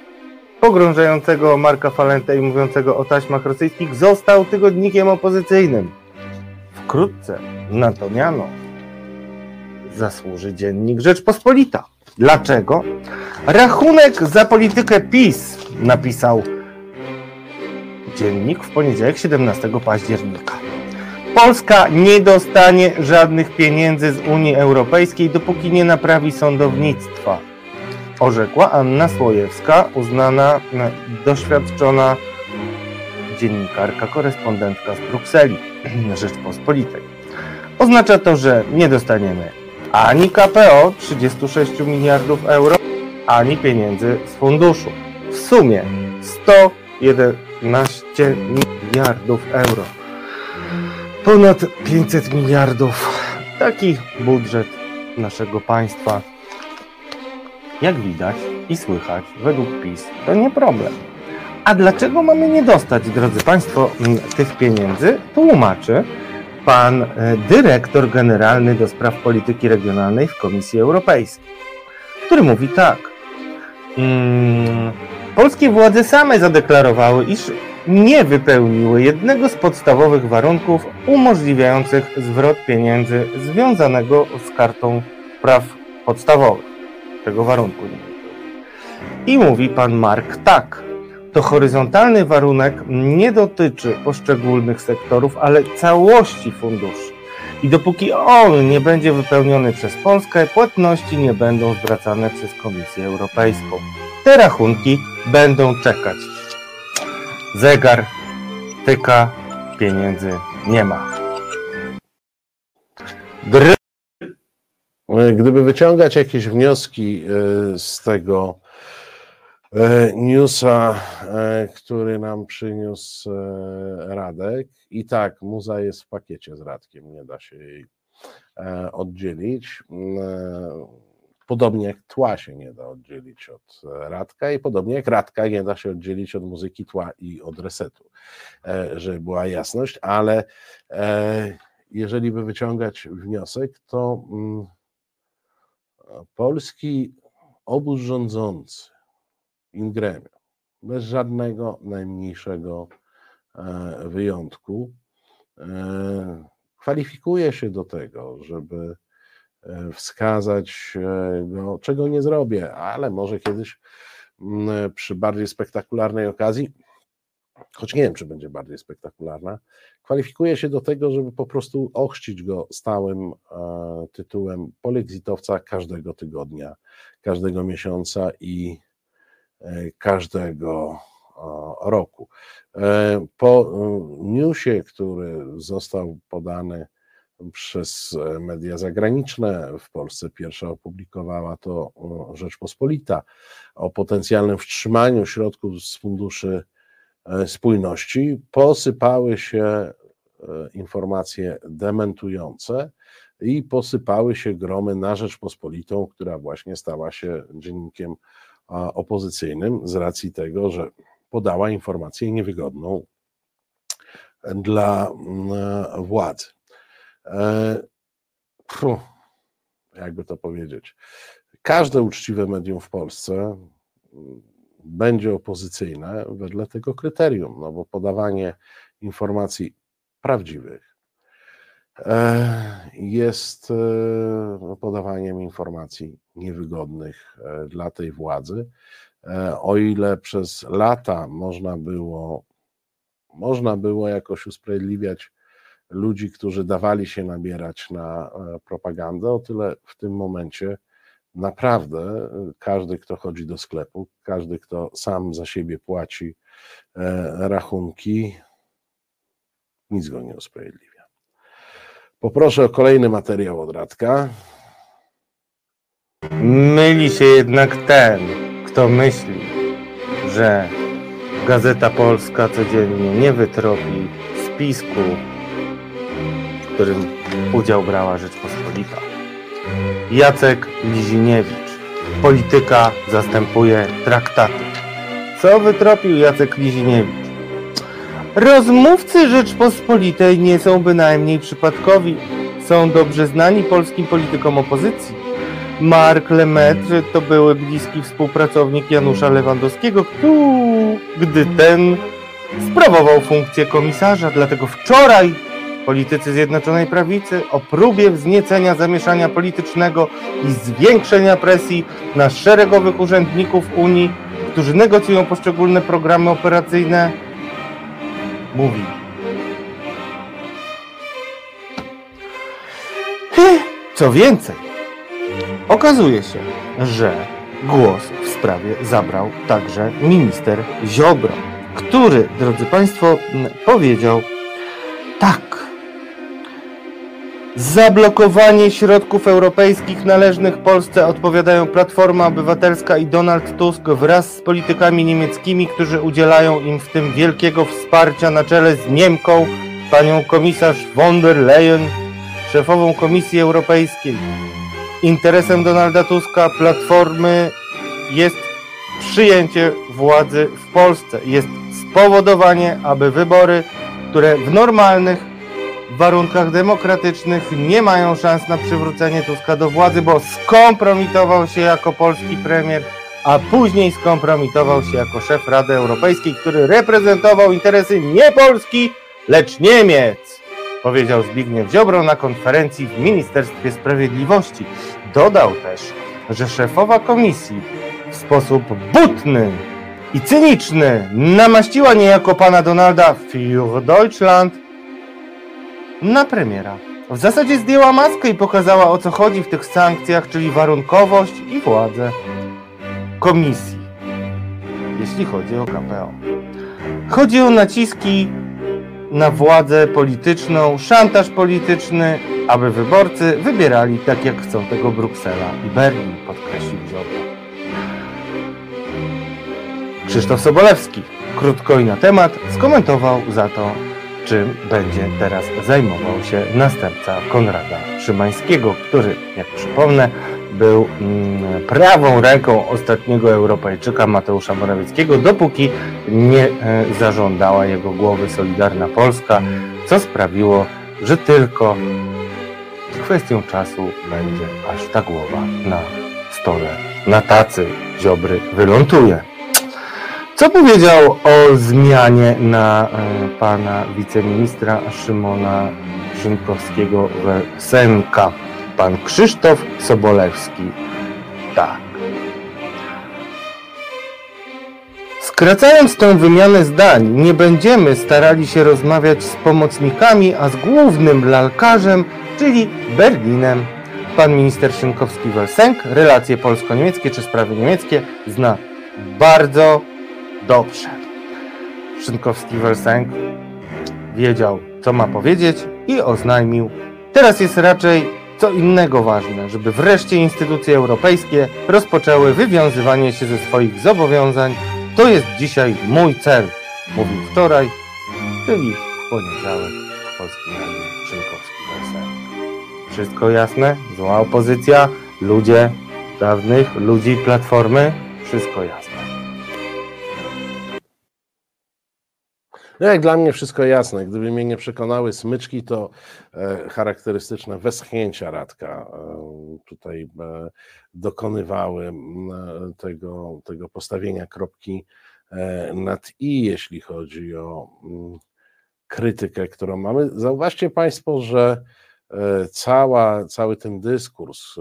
pogrążającego Marka Falenta i mówiącego o taśmach rosyjskich został tygodnikiem opozycyjnym. Wkrótce na to miano zasłuży dziennik Rzeczpospolita. Dlaczego? Rachunek za politykę PiS napisał dziennik w poniedziałek 17 października. Polska nie dostanie żadnych pieniędzy z Unii Europejskiej, dopóki nie naprawi sądownictwa, orzekła Anna Słojewska, uznana doświadczona dziennikarka, korespondentka z Brukseli, Rzeczpospolitej. Oznacza to, że nie dostaniemy ani KPO 36 miliardów euro, ani pieniędzy z funduszu. W sumie 111 miliardów euro. Ponad 500 miliardów. Taki budżet naszego państwa. Jak widać i słychać, według PiS to nie problem. A dlaczego mamy nie dostać, drodzy Państwo, tych pieniędzy? Tłumaczy pan e, dyrektor generalny do spraw polityki regionalnej w Komisji Europejskiej, który mówi tak. Mm, polskie władze same zadeklarowały, iż nie wypełniły jednego z podstawowych warunków umożliwiających zwrot pieniędzy związanego z kartą praw podstawowych. Tego warunku nie I mówi pan Mark tak to horyzontalny warunek nie dotyczy poszczególnych sektorów, ale całości funduszy. I dopóki on nie będzie wypełniony przez Polskę, płatności nie będą zwracane przez Komisję Europejską. Te rachunki będą czekać. Zegar tyka, pieniędzy nie ma. Gdyby wyciągać jakieś wnioski e, z tego, newsa, e, który nam przyniósł e, Radek. I tak, muza jest w pakiecie z Radkiem, nie da się jej oddzielić. Podobnie jak tła się nie da oddzielić od Radka i podobnie jak Radka nie da się oddzielić od muzyki tła i od resetu, żeby była jasność, ale jeżeli by wyciągać wniosek, to mm, polski obóz rządzący in gremio, bez żadnego najmniejszego e, wyjątku, e, kwalifikuje się do tego, żeby e, wskazać go, czego nie zrobię, ale może kiedyś mm, przy bardziej spektakularnej okazji, choć nie wiem, czy będzie bardziej spektakularna, kwalifikuje się do tego, żeby po prostu ochrzcić go stałym tytułem polexitowca każdego tygodnia, każdego miesiąca i każdego e, roku. E, po e, newsie, który został podany przez media zagraniczne, w Polsce pierwsza opublikowała to Rzeczpospolita, o potencjalnym wstrzymaniu środków z funduszy spójności, posypały się informacje dementujące i posypały się gromy na Rzeczpospolitą, która właśnie stała się dziennikiem opozycyjnym z racji tego, że podała informację niewygodną dla władzy. E, jakby to powiedzieć. Każde uczciwe medium w Polsce będzie opozycyjne wedle tego kryterium, no bo podawanie informacji prawdziwych jest e, podawaniem informacji niewygodnych e, dla tej władzy. O ile przez lata można było, można było jakoś usprawiedliwiać ludzi, którzy dawali się nabierać na propagandę, o tyle w tym momencie naprawdę każdy, kto chodzi do sklepu, każdy, kto sam za siebie płaci e, rachunki, nic go nie usprawiedliwia. Poproszę o kolejny materiał od Radka. Myli się jednak ten, kto myśli, że Gazeta Polska codziennie nie wytropi spisku, w którym udział brała Rzeczpospolita. Jacek Liziniewicz. Polityka zastępuje traktaty. Co wytropił Jacek Liziniewicz? Rozmówcy Rzeczpospolitej nie są bynajmniej przypadkowi. Są dobrze znani polskim politykom opozycji. Mark Lemaitre to były bliski współpracownik Janusza Lewandowskiego, gdy ten sprawował funkcję komisarza. Dlatego wczoraj politycy Zjednoczonej Prawicy o próbie wzniecenia zamieszania politycznego i zwiększenia presji na szeregowych urzędników Unii, którzy negocjują poszczególne programy operacyjne, mówi. Co więcej, okazuje się, że głos w sprawie zabrał także minister Ziobro, który, drodzy Państwo, powiedział tak, Zablokowanie środków europejskich należnych Polsce odpowiadają Platforma Obywatelska i Donald Tusk wraz z politykami niemieckimi, którzy udzielają im w tym wielkiego wsparcia na czele z Niemką, panią komisarz von der Leyen, szefową Komisji Europejskiej. Interesem Donalda Tuska, Platformy jest przyjęcie władzy w Polsce. Jest spowodowanie, aby wybory, które w normalnych, w warunkach demokratycznych nie mają szans na przywrócenie Tuska do władzy, bo skompromitował się jako polski premier, a później skompromitował się jako szef Rady Europejskiej, który reprezentował interesy nie Polski, lecz Niemiec, powiedział Zbigniew Ziobro na konferencji w Ministerstwie Sprawiedliwości. Dodał też, że szefowa komisji w sposób butny i cyniczny namaściła niejako pana Donalda für Deutschland na premiera. W zasadzie zdjęła maskę i pokazała o co chodzi w tych sankcjach, czyli warunkowość i władzę komisji, jeśli chodzi o KPO. Chodzi o naciski na władzę polityczną, szantaż polityczny, aby wyborcy wybierali tak jak chcą tego Bruksela i Berlin, podkreślił Ziobro. Krzysztof Sobolewski krótko i na temat skomentował za to czym będzie teraz zajmował się następca Konrada Szymańskiego, który, jak przypomnę, był mm, prawą ręką ostatniego Europejczyka Mateusza Morawieckiego, dopóki nie e, zażądała jego głowy Solidarna Polska, co sprawiło, że tylko kwestią czasu będzie, aż ta głowa na stole, na tacy Ziobry wyląduje. Co powiedział o zmianie na e, pana wiceministra Szymona Szynkowskiego w Semka? Pan Krzysztof Sobolewski. Tak. Skracając tą wymianę zdań, nie będziemy starali się rozmawiać z pomocnikami, a z głównym lalkarzem, czyli Berlinem. Pan minister Szynkowski-Welsenk relacje polsko-niemieckie czy sprawy niemieckie zna bardzo dobrze. Szynkowski-Welsenk wiedział, co ma powiedzieć i oznajmił. Teraz jest raczej co innego ważne, żeby wreszcie instytucje europejskie rozpoczęły wywiązywanie się ze swoich zobowiązań. To jest dzisiaj mój cel, mówił wczoraj, czyli w poniedziałek w Polskim Radiu Szynkowski-Welsenk. Wszystko jasne? Zła opozycja, ludzie dawnych, ludzi Platformy, wszystko jasne. No jak dla mnie wszystko jasne. Gdyby mnie nie przekonały smyczki, to e, charakterystyczne westchnięcia Radka e, tutaj e, dokonywały tego, tego postawienia kropki nad i, jeśli chodzi o krytykę, którą mamy. Zauważcie Państwo, że cała, cały ten dyskurs,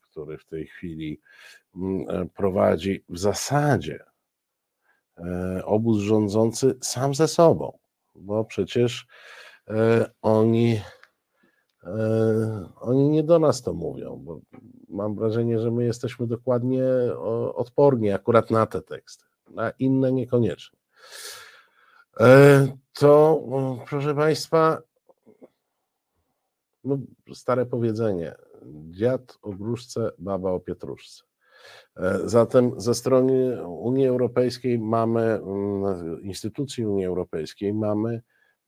który w tej chwili prowadzi w zasadzie obóz rządzący sam ze sobą, bo przecież e, oni, e, oni nie do nas to mówią, bo mam wrażenie, że my jesteśmy dokładnie odporni akurat na te teksty, na inne niekoniecznie. E, To, proszę Państwa, no, stare powiedzenie, dziad o gruszce, baba o pietruszce. E, Zatem ze strony Unii Europejskiej mamy, mm, instytucji Unii Europejskiej mamy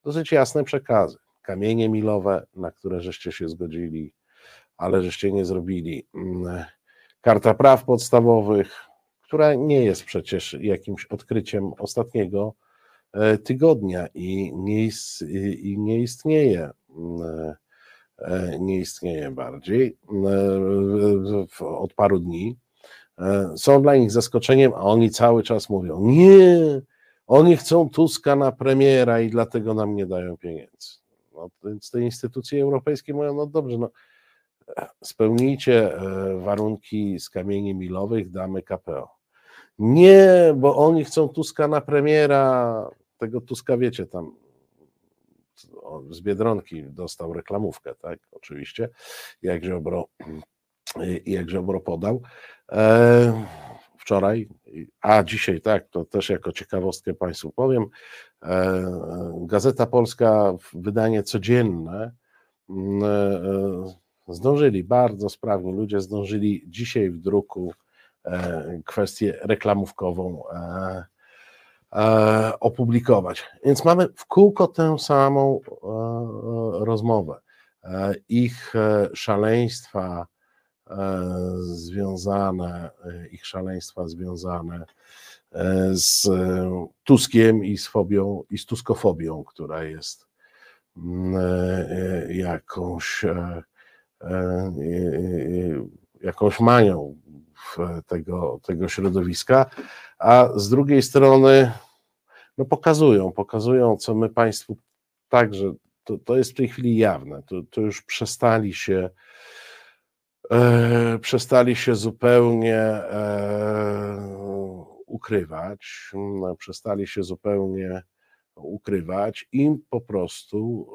dosyć jasne przekazy. Kamienie milowe, na które żeście się zgodzili, ale żeście nie zrobili. Mm, Karta praw podstawowych, która nie jest przecież jakimś odkryciem ostatniego e, tygodnia i nie, i nie istnieje. mm, e, Nie istnieje bardziej od paru dni są dla nich zaskoczeniem, a oni cały czas mówią: Nie, oni chcą Tuska na premiera i dlatego nam nie dają pieniędzy. No, więc te instytucje europejskie mówią: No dobrze, no, spełnijcie e, warunki z kamieni milowych, damy KPO. Nie, bo oni chcą Tuska na premiera. Tego Tuska wiecie tam. Z Biedronki dostał reklamówkę, tak? Oczywiście, jak Ziobro, jak Ziobro podał. E, wczoraj, a dzisiaj tak, to też jako ciekawostkę Państwu powiem. E, Gazeta Polska, wydanie codzienne, mm, e, zdążyli bardzo sprawnie, ludzie zdążyli dzisiaj w druku kwestię reklamówkową opublikować. Więc mamy w kółko tę samą rozmowę. Ich szaleństwa związane, e, ich szaleństwa związane e, z e, Tuskiem i z fobią, i z tuskofobią, która jest mm, e, e, jakąś, e, e, e, jakąś manią tego, tego środowiska, a z drugiej strony no pokazują, pokazują, co my Państwu także, to, to jest w tej chwili jawne, to, to już przestali się e, przestali się zupełnie e, ukrywać, przestali się zupełnie ukrywać. Im po prostu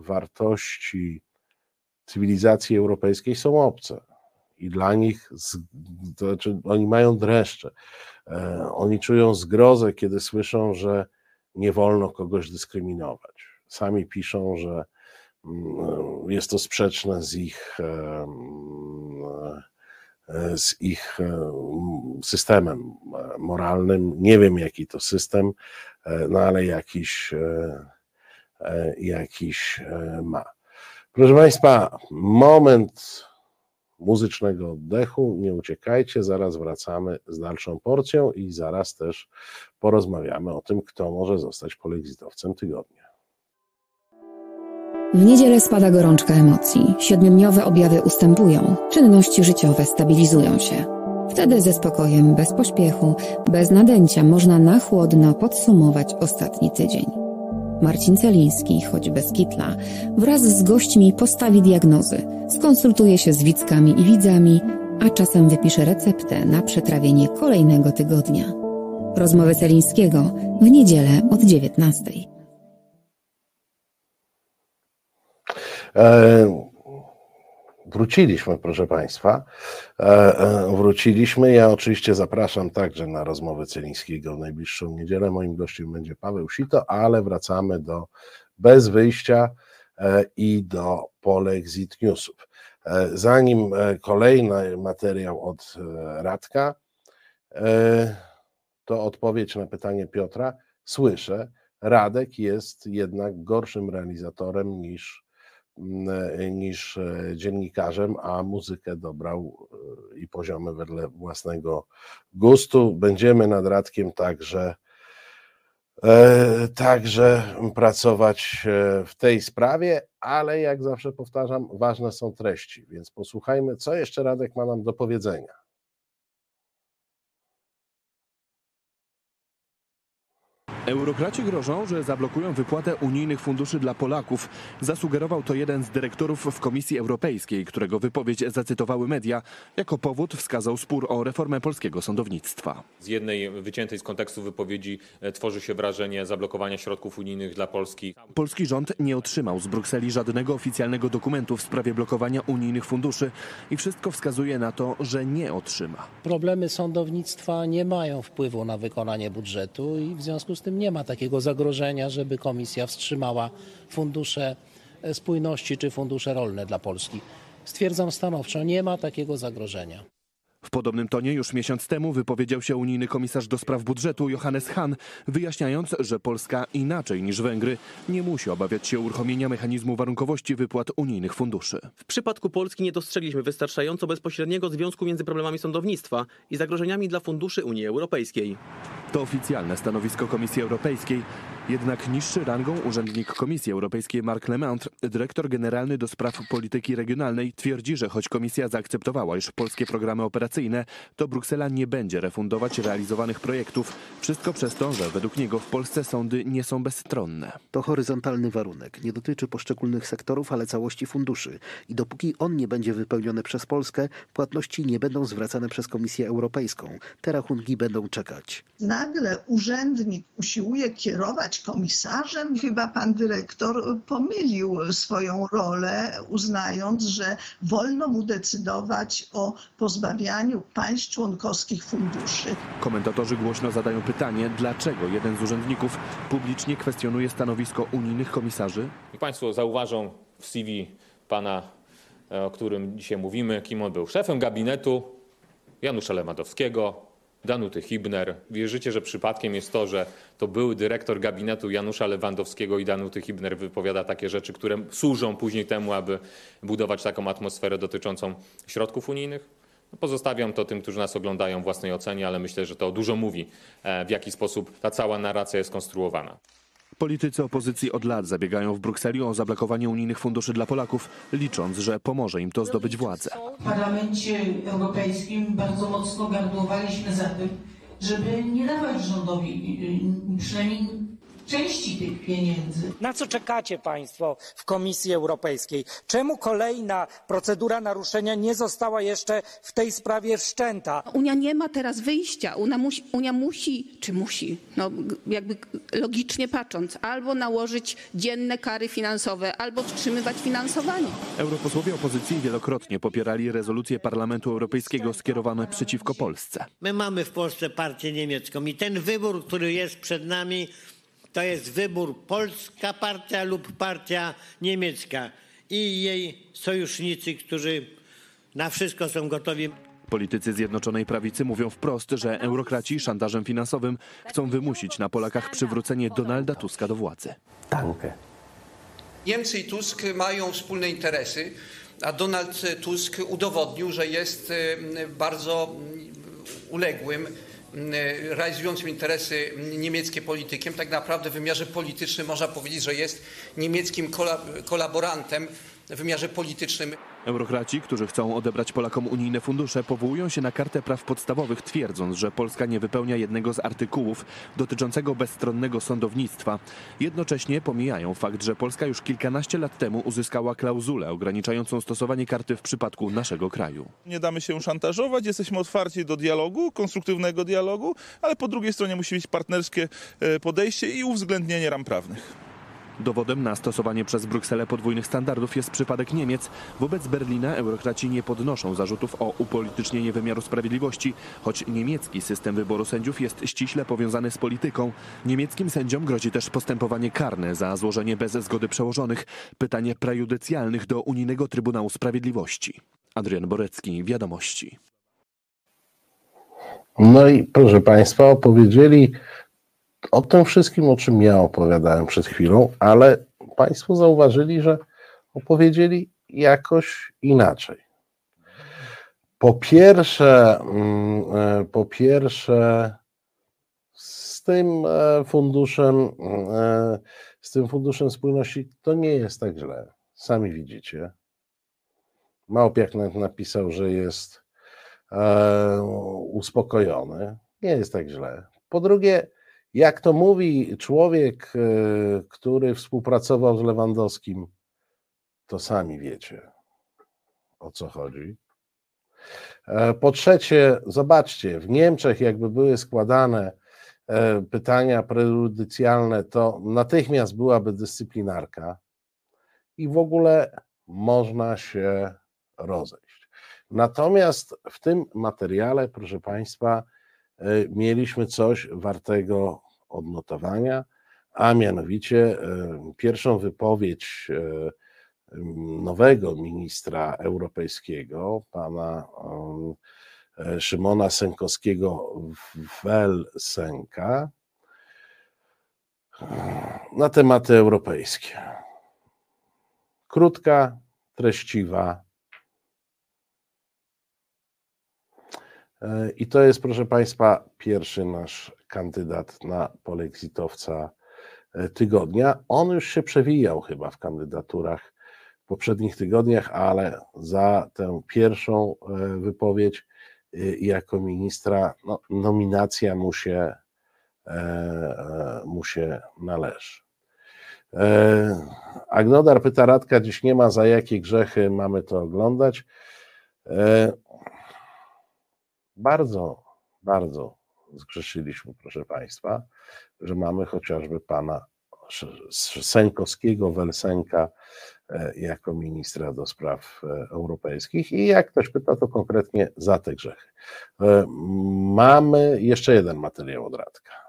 e, wartości cywilizacji europejskiej są obce. I dla nich, to znaczy, oni mają dreszcze. E, Oni czują zgrozę, kiedy słyszą, że nie wolno kogoś dyskryminować. Sami piszą, że mm, jest to sprzeczne z ich, e, z ich em, systemem e, moralnym. Nie wiem, jaki to system, e, no ale jakiś, e, e, jakiś e, ma. Proszę Państwa, moment muzycznego oddechu. Nie uciekajcie, zaraz wracamy z dalszą porcją i zaraz też porozmawiamy o tym, kto może zostać polexitowcem tygodnia. W niedzielę spada gorączka emocji, siedmiodniowe objawy ustępują, czynności życiowe stabilizują się. Wtedy ze spokojem, bez pośpiechu, bez nadęcia można na chłodno podsumować ostatni tydzień. Marcin Celiński, choć bez kitla, wraz z gośćmi postawi diagnozy, skonsultuje się z widzkami i widzami, a czasem wypisze receptę na przetrawienie kolejnego tygodnia. Rozmowy Celińskiego w niedzielę od 19. wróciliśmy, proszę Państwa. E, e, wróciliśmy. Ja oczywiście zapraszam także na rozmowę Celińskiego w najbliższą niedzielę. Moim gościem będzie Paweł Sito, ale wracamy do bez wyjścia e, i do Polexit Newsów. E, Zanim e, kolejny materiał od e, Radka, e, to odpowiedź na pytanie Piotra. Słyszę, Radek jest jednak gorszym realizatorem niż, niż e, dziennikarzem, a muzykę dobrał e, i poziomy wedle własnego gustu. Będziemy nad Radkiem także, e, także pracować e, w tej sprawie, ale jak zawsze powtarzam, ważne są treści, więc posłuchajmy, co jeszcze Radek ma nam do powiedzenia. Eurokraci grożą, że zablokują wypłatę unijnych funduszy dla Polaków. Zasugerował to jeden z dyrektorów w Komisji Europejskiej, którego wypowiedź zacytowały media. Jako powód wskazał spór o reformę polskiego sądownictwa. Z jednej wyciętej z kontekstu wypowiedzi e, tworzy się wrażenie zablokowania środków unijnych dla Polski. Polski rząd nie otrzymał z Brukseli żadnego oficjalnego dokumentu w sprawie blokowania unijnych funduszy i wszystko wskazuje na to, że nie otrzyma. Problemy sądownictwa nie mają wpływu na wykonanie budżetu i w związku z tym nie ma takiego zagrożenia, żeby komisja wstrzymała fundusze spójności czy fundusze rolne dla Polski. Stwierdzam stanowczo, nie ma takiego zagrożenia. W podobnym tonie już miesiąc temu wypowiedział się unijny komisarz do spraw budżetu Johannes Hahn, wyjaśniając, że Polska inaczej niż Węgry nie musi obawiać się uruchomienia mechanizmu warunkowości wypłat unijnych funduszy. W przypadku Polski nie dostrzegliśmy wystarczająco bezpośredniego związku między problemami sądownictwa i zagrożeniami dla funduszy Unii Europejskiej. To oficjalne stanowisko Komisji Europejskiej. Jednak niższy rangą urzędnik Komisji Europejskiej Mark Lemaitre, dyrektor generalny do spraw polityki regionalnej, twierdzi, że choć Komisja zaakceptowała, iż polskie programy operacyjne, to Bruksela nie będzie refundować realizowanych projektów. Wszystko przez to, że według niego w Polsce sądy nie są bezstronne. To horyzontalny warunek. Nie dotyczy poszczególnych sektorów, ale całości funduszy. I dopóki on nie będzie wypełniony przez Polskę, płatności nie będą zwracane przez Komisję Europejską. Te rachunki będą czekać. nagle urzędnik usiłuje kierować komisarzem. Chyba pan dyrektor pomylił swoją rolę, uznając, że wolno mu decydować o pozbawianiu państw członkowskich funduszy. Komentatorzy głośno zadają pytanie, dlaczego jeden z urzędników publicznie kwestionuje stanowisko unijnych komisarzy? Niech Państwo zauważą w CV pana, e, o którym dzisiaj mówimy, kim on był. Szefem gabinetu Janusza Lewandowskiego, Danuty Hibner. Wierzycie, że przypadkiem jest to, że to były dyrektor gabinetu Janusza Lewandowskiego i Danuty Hibner wypowiada takie rzeczy, które służą później temu, aby budować taką atmosferę dotyczącą środków unijnych? No, Pozostawiam to tym, którzy nas oglądają własnej ocenie, ale myślę, że to dużo mówi, e, w jaki sposób ta cała narracja jest konstruowana. Politycy opozycji od lat zabiegają w Brukseli o zablokowanie unijnych funduszy dla Polaków, licząc, że pomoże im to zdobyć władzę. W Parlamencie Europejskim bardzo mocno gardłowaliśmy za tym, żeby nie dawać rządowi y, przynajmniej części tych pieniędzy. Na co czekacie Państwo w Komisji Europejskiej? Czemu kolejna procedura naruszenia nie została jeszcze w tej sprawie wszczęta? Unia nie ma teraz wyjścia. Unia musi, Unia musi czy musi, no, jakby logicznie patrząc, albo nałożyć dzienne kary finansowe, albo wstrzymywać finansowanie. Europosłowie opozycji wielokrotnie popierali rezolucje Parlamentu Europejskiego skierowane przeciwko Polsce. My mamy w Polsce partię niemiecką i ten wybór, który jest przed nami, to jest wybór polska partia lub partia niemiecka i jej sojusznicy, którzy na wszystko są gotowi. Politycy Zjednoczonej Prawicy mówią wprost, że eurokraci szantażem finansowym chcą wymusić na Polakach przywrócenie Donalda Tuska do władzy. Tankę. Niemcy i Tusk mają wspólne interesy, a Donald Tusk udowodnił, że jest bardzo uległym, realizującym interesy niemieckie politykiem. Tak naprawdę w wymiarze politycznym można powiedzieć, że jest niemieckim kola- kolaborantem w wymiarze politycznym. Eurokraci, którzy chcą odebrać Polakom unijne fundusze, powołują się na kartę praw podstawowych, twierdząc, że Polska nie wypełnia jednego z artykułów dotyczącego bezstronnego sądownictwa. Jednocześnie pomijają fakt, że Polska już kilkanaście lat temu uzyskała klauzulę ograniczającą stosowanie karty w przypadku naszego kraju. Nie damy się szantażować, jesteśmy otwarci do dialogu, konstruktywnego dialogu, ale po drugiej stronie musi być partnerskie e, podejście i uwzględnienie ram prawnych. Dowodem na stosowanie przez Brukselę podwójnych standardów jest przypadek Niemiec. Wobec Berlina eurokraci nie podnoszą zarzutów o upolitycznienie wymiaru sprawiedliwości, choć niemiecki system wyboru sędziów jest ściśle powiązany z polityką. Niemieckim sędziom grozi też postępowanie karne za złożenie bez zgody przełożonych pytanie prejudycjalnych do Unijnego Trybunału Sprawiedliwości. Adrian Borecki, Wiadomości. No i proszę Państwa, opowiedzieli o tym wszystkim, o czym ja opowiadałem przed chwilą, ale Państwo zauważyli, że opowiedzieli jakoś inaczej. Po pierwsze, mm, e, po pierwsze, z tym e, funduszem, e, z tym funduszem spójności to nie jest tak źle. Sami widzicie. Małpiak napisał, że jest uspokojony. Nie jest tak źle. Po drugie, jak to mówi człowiek, e, który współpracował z Lewandowskim, to sami wiecie, o co chodzi. E, po trzecie, zobaczcie, w Niemczech, jakby były składane e, pytania prejudycjalne, to natychmiast byłaby dyscyplinarka i w ogóle można się rozejść. Natomiast w tym materiale, proszę Państwa, mieliśmy coś wartego odnotowania, a mianowicie e, pierwszą wypowiedź e, nowego ministra europejskiego, pana Szymona Sękowskiego Welsenka na tematy europejskie. Krótka, treściwa, E, I to jest, proszę Państwa, pierwszy nasz kandydat na polexitowca e, tygodnia. On już się przewijał chyba w kandydaturach w poprzednich tygodniach, ale za tę pierwszą e, wypowiedź jako ministra no, nominacja mu się, mu się należy. Agnodar pyta Radka, dziś nie ma za jakie grzechy mamy to oglądać. Bardzo, bardzo zgrzeszyliśmy, proszę Państwa, że mamy chociażby pana Sękowskiego, Welsenka e, jako ministra do spraw e, europejskich i jak ktoś pyta, to konkretnie za te grzechy. E, mamy jeszcze jeden materiał od Radka.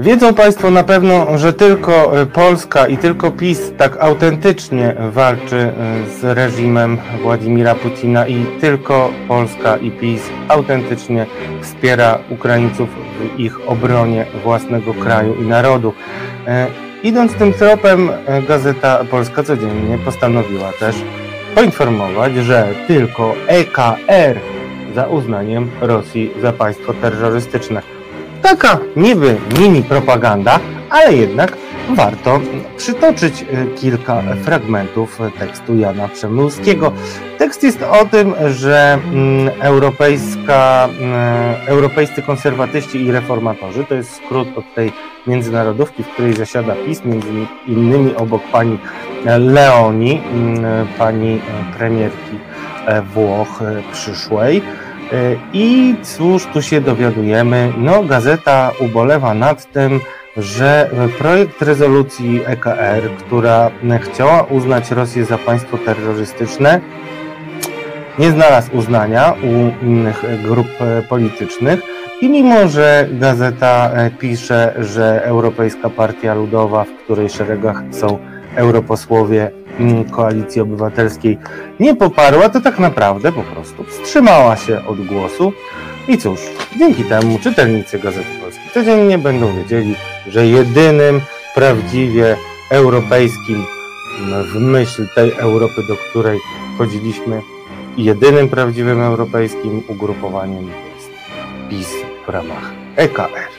Wiedzą Państwo na pewno, że tylko e, Polska i tylko PiS tak autentycznie walczy e, z reżimem Władimira Putina i tylko Polska i PiS autentycznie wspiera Ukraińców w ich obronie własnego kraju i narodu. E, idąc tym tropem, Gazeta Polska Codziennie postanowiła też poinformować, że tylko EKR za uznaniem Rosji za państwo terrorystyczne. Taka niby mini propaganda, ale jednak warto przytoczyć e, kilka fragmentów tekstu Jana Przemylskiego. Tekst jest o tym, że mm, europejska, mm, europejscy konserwatyści i reformatorzy, to jest skrót od tej międzynarodówki, w której zasiada PiS, między innymi obok pani Leoni, mm, pani premierki e, Włoch e, przyszłej, E, I cóż tu się dowiadujemy? No, gazeta ubolewa nad tym, że projekt rezolucji EKR, która chciała uznać Rosję za państwo terrorystyczne, nie znalazł uznania u innych grup politycznych. I mimo, że gazeta pisze, że Europejska Partia Ludowa, w której szeregach są europosłowie Koalicji Obywatelskiej nie poparła, to tak naprawdę po prostu wstrzymała się od głosu. I cóż, dzięki temu czytelnicy Gazety Polskiej codziennie będą wiedzieli, że jedynym prawdziwie europejskim w myśl tej Europy, do której chodziliśmy, jedynym prawdziwym europejskim ugrupowaniem jest PiS w ramach EKR.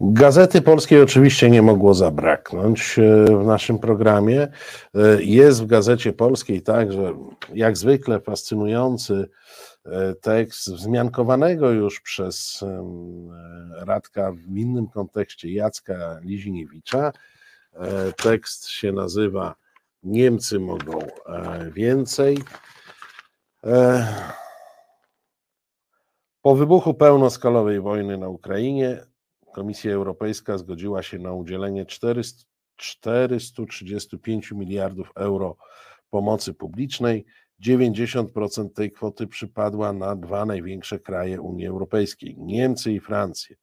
Gazety Polskiej oczywiście nie mogło zabraknąć e, w naszym programie. E, Jest w Gazecie Polskiej także, jak zwykle, fascynujący e, tekst wzmiankowanego już przez Radka w innym kontekście Jacka Liziniewicza. Tekst się nazywa Niemcy mogą więcej. Po wybuchu pełnoskalowej wojny na Ukrainie Komisja Europejska zgodziła się na udzielenie 400 435 miliardów euro pomocy publicznej. 90% tej kwoty przypadła na dwa największe kraje Unii Europejskiej Niemcy i Francję.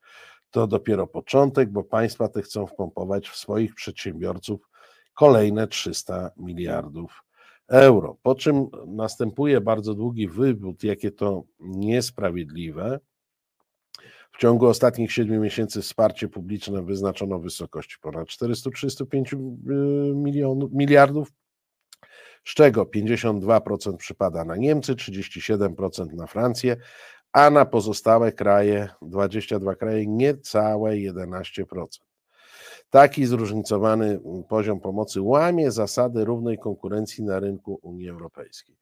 To dopiero początek, bo państwa te chcą wpompować w swoich przedsiębiorców kolejne 300 miliardów euro. Po czym następuje bardzo długi wywód, jakie to niesprawiedliwe. W ciągu ostatnich 7 miesięcy wsparcie publiczne wyznaczono w wysokości ponad 435 milionów, miliardów, z czego 52% przypada na Niemcy, 37% na Francję, a na pozostałe kraje, 22 kraje, niecałe 11%. Taki zróżnicowany poziom pomocy łamie zasady równej konkurencji na rynku Unii Europejskiej.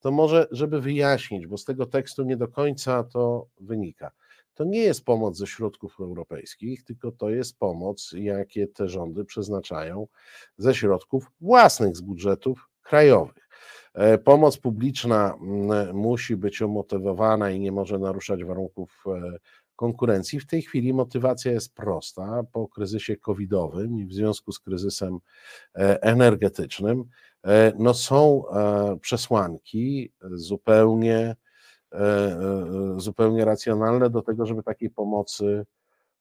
To może, żeby wyjaśnić, bo z tego tekstu nie do końca to wynika. To nie jest pomoc ze środków europejskich, tylko to jest pomoc, jakie te rządy przeznaczają ze środków własnych, z budżetów krajowych. E, Pomoc publiczna mm, musi być umotywowana i nie może naruszać warunków e, konkurencji. W tej chwili motywacja jest prosta. Po kryzysie covidowym i w związku z kryzysem e, energetycznym, no są przesłanki zupełnie, zupełnie racjonalne do tego, żeby takiej pomocy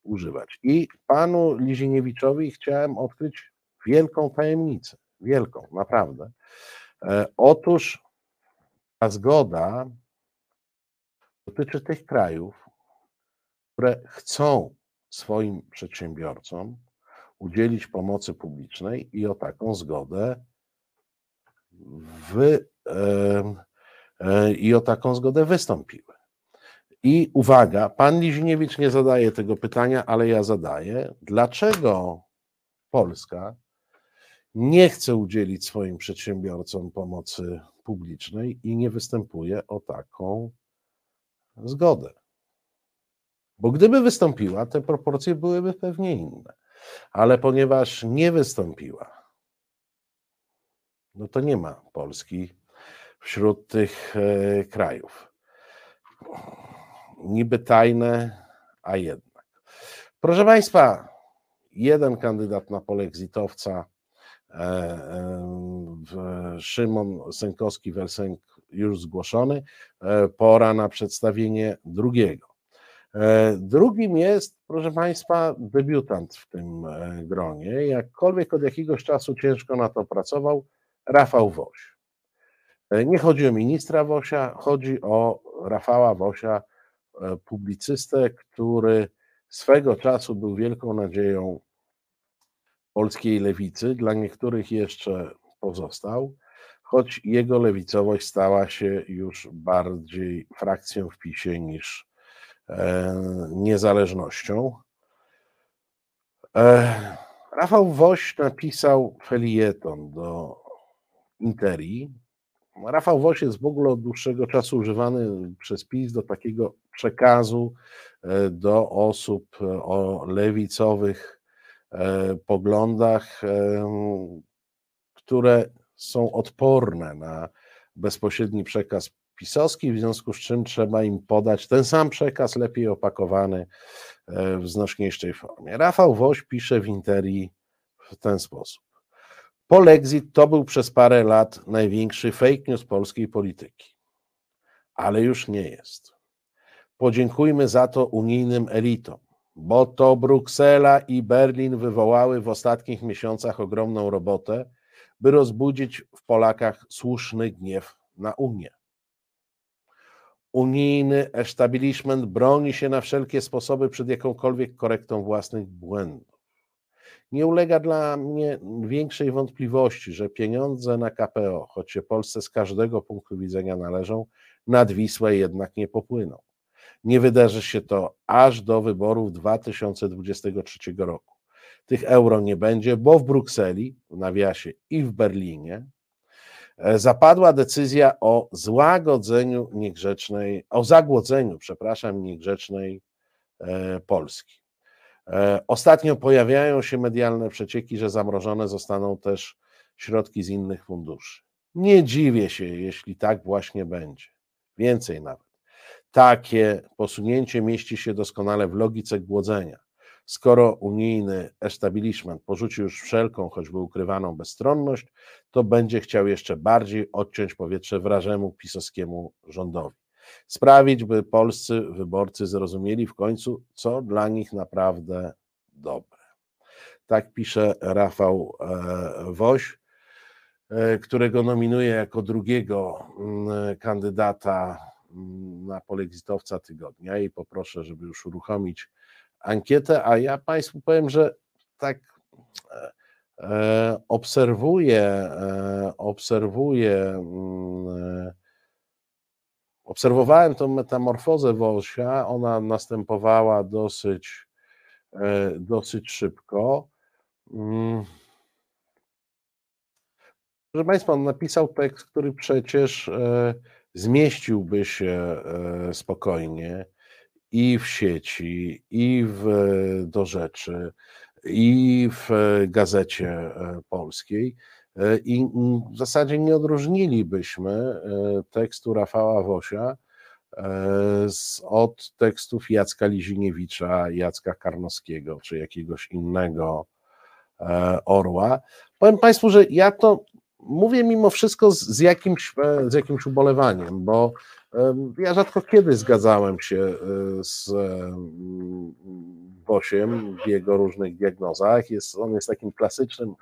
używać. I panu Liziniewiczowi chciałem odkryć wielką tajemnicę, wielką, naprawdę. E, Otóż ta zgoda dotyczy tych krajów, które chcą swoim przedsiębiorcom udzielić pomocy publicznej i o taką zgodę wy, e, i o taką zgodę wystąpiły. I uwaga, pan Liziniewicz nie zadaje tego pytania, ale ja zadaję. Dlaczego Polska nie chce udzielić swoim przedsiębiorcom pomocy publicznej i nie występuje o taką zgodę? Bo gdyby wystąpiła, te proporcje byłyby pewnie inne. Ale ponieważ nie wystąpiła, no to nie ma Polski wśród tych e, krajów. Niby tajne, a jednak. Proszę Państwa, jeden kandydat na polexitowca, e, e, w- Szymon Sękowski-Welsenk już zgłoszony. E, Pora na przedstawienie drugiego. E, Drugim jest, proszę Państwa, debiutant w tym e, gronie. Jakkolwiek od jakiegoś czasu ciężko na to pracował, Rafał Woś. E, Nie chodzi o ministra Wosia, chodzi o Rafała Wosia, e, publicystę, który swego czasu był wielką nadzieją polskiej lewicy, dla niektórych jeszcze pozostał, choć jego lewicowość stała się już bardziej frakcją w PiSie niż e, niezależnością. Rafał Woś napisał felieton do Interi. Rafał Woś jest w ogóle od dłuższego czasu używany przez PiS do takiego przekazu e, do osób e, o lewicowych e, poglądach, które są odporne na bezpośredni przekaz pisowski, w związku z czym trzeba im podać ten sam przekaz, lepiej opakowany w znośniejszej formie. Rafał Woś pisze w Interii w ten sposób. Polexit to był przez parę lat największy fake news polskiej polityki, ale już nie jest. Podziękujmy za to unijnym elitom, bo to Bruksela i Berlin wywołały w ostatnich miesiącach ogromną robotę, by rozbudzić w Polakach słuszny gniew na Unię. Unijny establishment broni się na wszelkie sposoby przed jakąkolwiek korektą własnych błędów. Nie ulega dla mnie większej wątpliwości, że pieniądze na KPO, choć się Polsce z każdego punktu widzenia należą, nad Wisłę jednak nie popłyną. nie wydarzy się to aż do wyborów 2023 roku. Tych euro nie będzie, bo w Brukseli, w nawiasie i w Berlinie e, zapadła decyzja o złagodzeniu niegrzecznej, o zagłodzeniu, przepraszam, niegrzecznej e, Polski. E, Ostatnio pojawiają się medialne przecieki, że zamrożone zostaną też środki z innych funduszy. Nie dziwię się, jeśli tak właśnie będzie. Więcej nawet. Takie posunięcie mieści się doskonale w logice głodzenia. Skoro unijny establishment porzucił już wszelką, choćby ukrywaną bezstronność, to będzie chciał jeszcze bardziej odciąć powietrze wrażemu pisowskiemu rządowi. Sprawić, by polscy wyborcy zrozumieli w końcu, co dla nich naprawdę dobre. Tak pisze Rafał e, Woś, e, którego nominuję jako drugiego mm, kandydata mm, na polexitowca tygodnia i poproszę, żeby już uruchomić ankietę, a ja Państwu powiem, że tak e, obserwuję, obserwuję, mm, obserwowałem tą metamorfozę Wosia, ona następowała dosyć, e, dosyć szybko. Mm. Proszę Państwa, on napisał tekst, który przecież e, zmieściłby się e, spokojnie i w sieci, i w, do rzeczy, i w gazecie polskiej. E, I w zasadzie nie odróżnilibyśmy e, tekstu Rafała Wosia e, od tekstów Jacka Liziniewicza, Jacka Karnowskiego czy jakiegoś innego orła. Powiem Państwu, że ja to mówię mimo wszystko z, z, jakimś, z jakimś ubolewaniem, bo ja rzadko kiedy zgadzałem się z em, Wosiem w jego różnych diagnozach. Jest, on jest takim klasycznym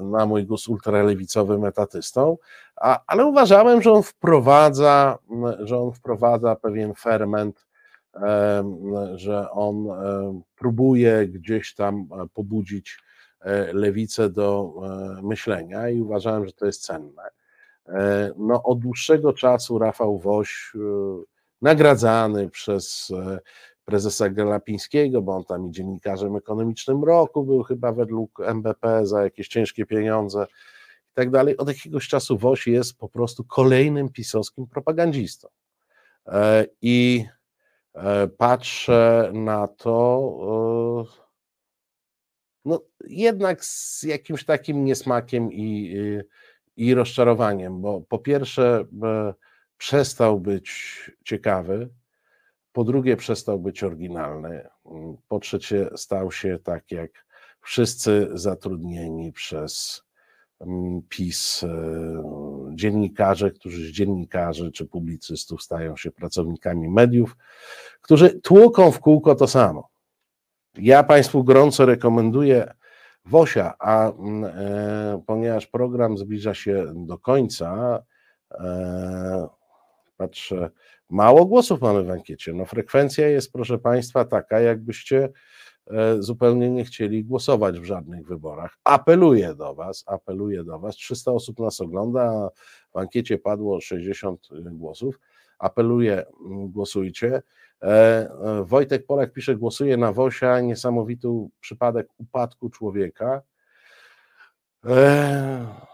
na mój gust ultralewicowym etatystą, a, ale uważałem, że on wprowadza, że on wprowadza pewien ferment, em, że on em, próbuje gdzieś tam e, pobudzić e, lewicę do e, myślenia i uważałem, że to jest cenne. E, No, od dłuższego czasu Rafał Woś, e, nagradzany przez e, prezesa Gelapińskiego, bo on tam i dziennikarzem ekonomicznym roku był chyba według MBP za jakieś ciężkie pieniądze i tak dalej. Od jakiegoś czasu Woś jest po prostu kolejnym pisowskim propagandzistą. E, I e, patrzę na to e, no, jednak z jakimś takim niesmakiem i, i rozczarowaniem, bo po pierwsze przestał być ciekawy, po drugie przestał być oryginalny, po trzecie stał się tak jak wszyscy zatrudnieni przez mm, PiS e, dziennikarze, którzy z dziennikarzy czy publicystów stają się pracownikami mediów, którzy tłuką w kółko to samo. Ja Państwu gorąco rekomenduję Wosia, a mm, e, ponieważ program zbliża się do końca, e, patrzę, mało głosów mamy w ankiecie. No frekwencja jest, proszę Państwa, taka, jakbyście e, zupełnie nie chcieli głosować w żadnych wyborach. Apeluję do Was, apeluję do Was. 300 osób nas ogląda, w ankiecie padło 60 głosów. Apeluję, głosujcie. E, e, Wojtek Polak pisze, głosuje na Wosia, niesamowity przypadek upadku człowieka. E,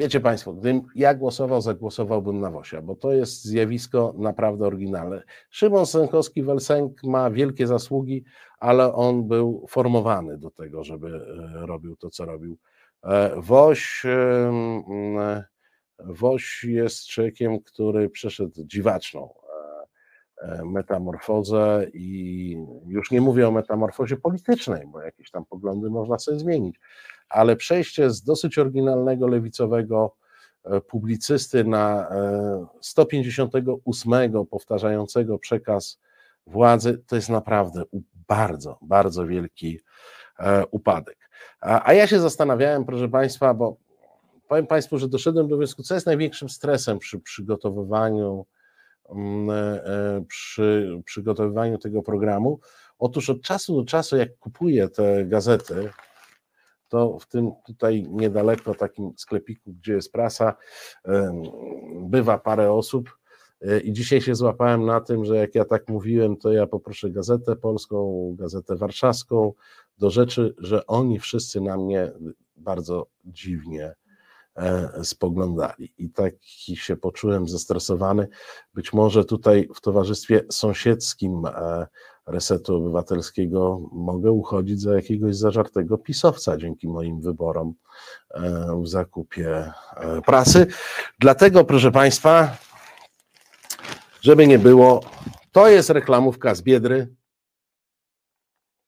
Wiecie Państwo, gdybym ja głosował, zagłosowałbym na Wosia, bo to jest zjawisko naprawdę oryginalne. Szymon Sękowski-Welsenk ma wielkie zasługi, ale on był formowany do tego, żeby e, robił to, co robił. E, Woś, em, Woś jest człowiekiem, który przeszedł dziwaczną e, e, metamorfozę i już nie mówię o metamorfozie politycznej, bo jakieś tam poglądy można sobie zmienić, ale przejście z dosyć oryginalnego lewicowego e, publicysty na e, 158 powtarzającego przekaz władzy, to jest naprawdę bardzo, bardzo wielki e, upadek. A, ja się zastanawiałem, proszę Państwa, bo powiem Państwu, że doszedłem do wniosku, co jest największym stresem przy przygotowywaniu, mm, e, e, przy przygotowywaniu tego programu. Otóż od czasu do czasu, jak kupuję te gazety, to w tym tutaj niedaleko takim sklepiku, gdzie jest prasa, bywa parę osób E, I dzisiaj się złapałem na tym, że jak ja tak mówiłem, to ja poproszę Gazetę Polską, Gazetę Warszawską do rzeczy, że oni wszyscy na mnie bardzo dziwnie e, spoglądali. I taki się poczułem zestresowany. Być może tutaj w towarzystwie sąsiedzkim e, Resetu Obywatelskiego mogę uchodzić za jakiegoś zażartego pisowca dzięki moim wyborom e, w zakupie e, prasy. Dlatego, proszę Państwa, żeby nie było, to jest reklamówka z Biedry.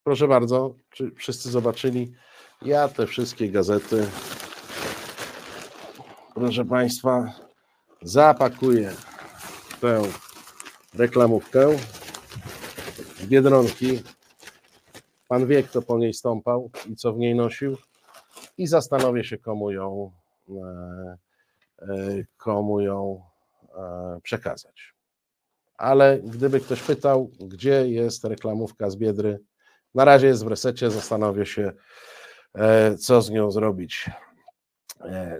Proszę bardzo, czy wszyscy zobaczyli? Ja te wszystkie gazety, proszę Państwa, zapakuję tę reklamówkę z Biedronki. Pan wie, kto po niej stąpał i co w niej nosił i zastanowię się, komu ją, e, e, komu ją e, przekazać. Ale gdyby ktoś pytał, gdzie jest reklamówka z Biedry, na razie jest w resecie, zastanowię się, co z nią zrobić.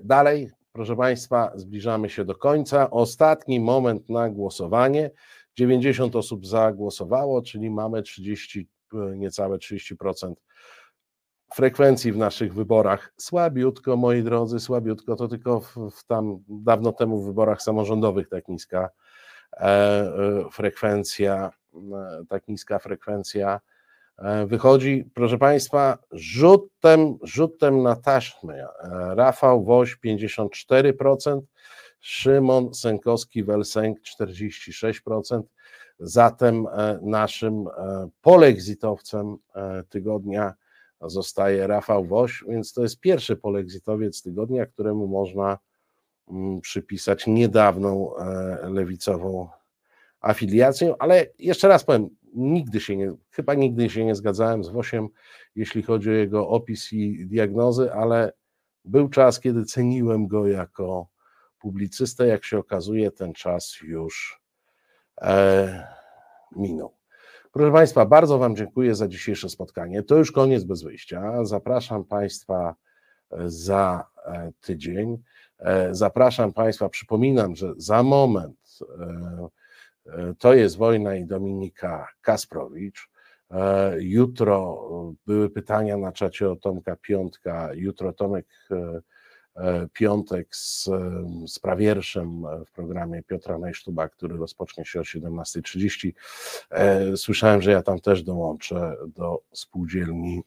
Dalej, proszę Państwa, zbliżamy się do końca. Ostatni moment na głosowanie. 90 osób zagłosowało, czyli mamy 30, e, niecałe 30% frekwencji w naszych wyborach. Słabiutko, moi drodzy, słabiutko. To tylko w, w tam dawno temu w wyborach samorządowych tak niska e, e, frekwencja, e, tak niska frekwencja wychodzi. Proszę Państwa, rzutem, rzutem na taśmę. Rafał Woś 54%, Szymon Sękowski-Welsenk 46%. Zatem e, naszym e, polexitowcem e, tygodnia zostaje Rafał Woś, więc to jest pierwszy polexitowiec tygodnia, któremu można mm, przypisać niedawną lewicową afiliację, ale jeszcze raz powiem, nigdy się nie, chyba nigdy się nie zgadzałem z Wosiem, jeśli chodzi o jego opis i diagnozy, ale był czas, kiedy ceniłem go jako publicystę, jak się okazuje, ten czas już e, minął. Proszę Państwa, bardzo Wam dziękuję za dzisiejsze spotkanie. To już koniec bez wyjścia. Zapraszam Państwa e, za e, tydzień. E, Zapraszam Państwa, przypominam, że za moment to jest wojna i Dominika Kasprowicz. Jutro były pytania na czacie o Tomka Piątka. Jutro Tomek Piątek z, e, z prawierszem e, w programie Piotra Najsztuba, który rozpocznie się o 17.30. E, Słyszałem, że ja tam też dołączę do spółdzielni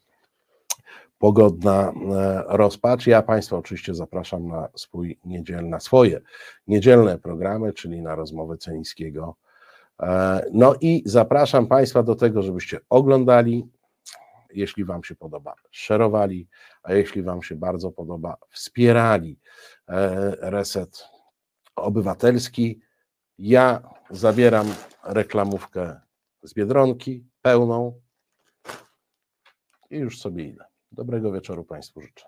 Pogodna e, rozpacz. Ja Państwa oczywiście zapraszam na swój niedzielny, na swoje niedzielne programy, czyli na rozmowy Ceniskiego. E, No i zapraszam Państwa do tego, żebyście oglądali, jeśli Wam się podoba, szerowali, a jeśli Wam się bardzo podoba, wspierali e, Reset Obywatelski. Ja zabieram reklamówkę z Biedronki, pełną i już sobie idę. Dobrego wieczoru Państwu życzę.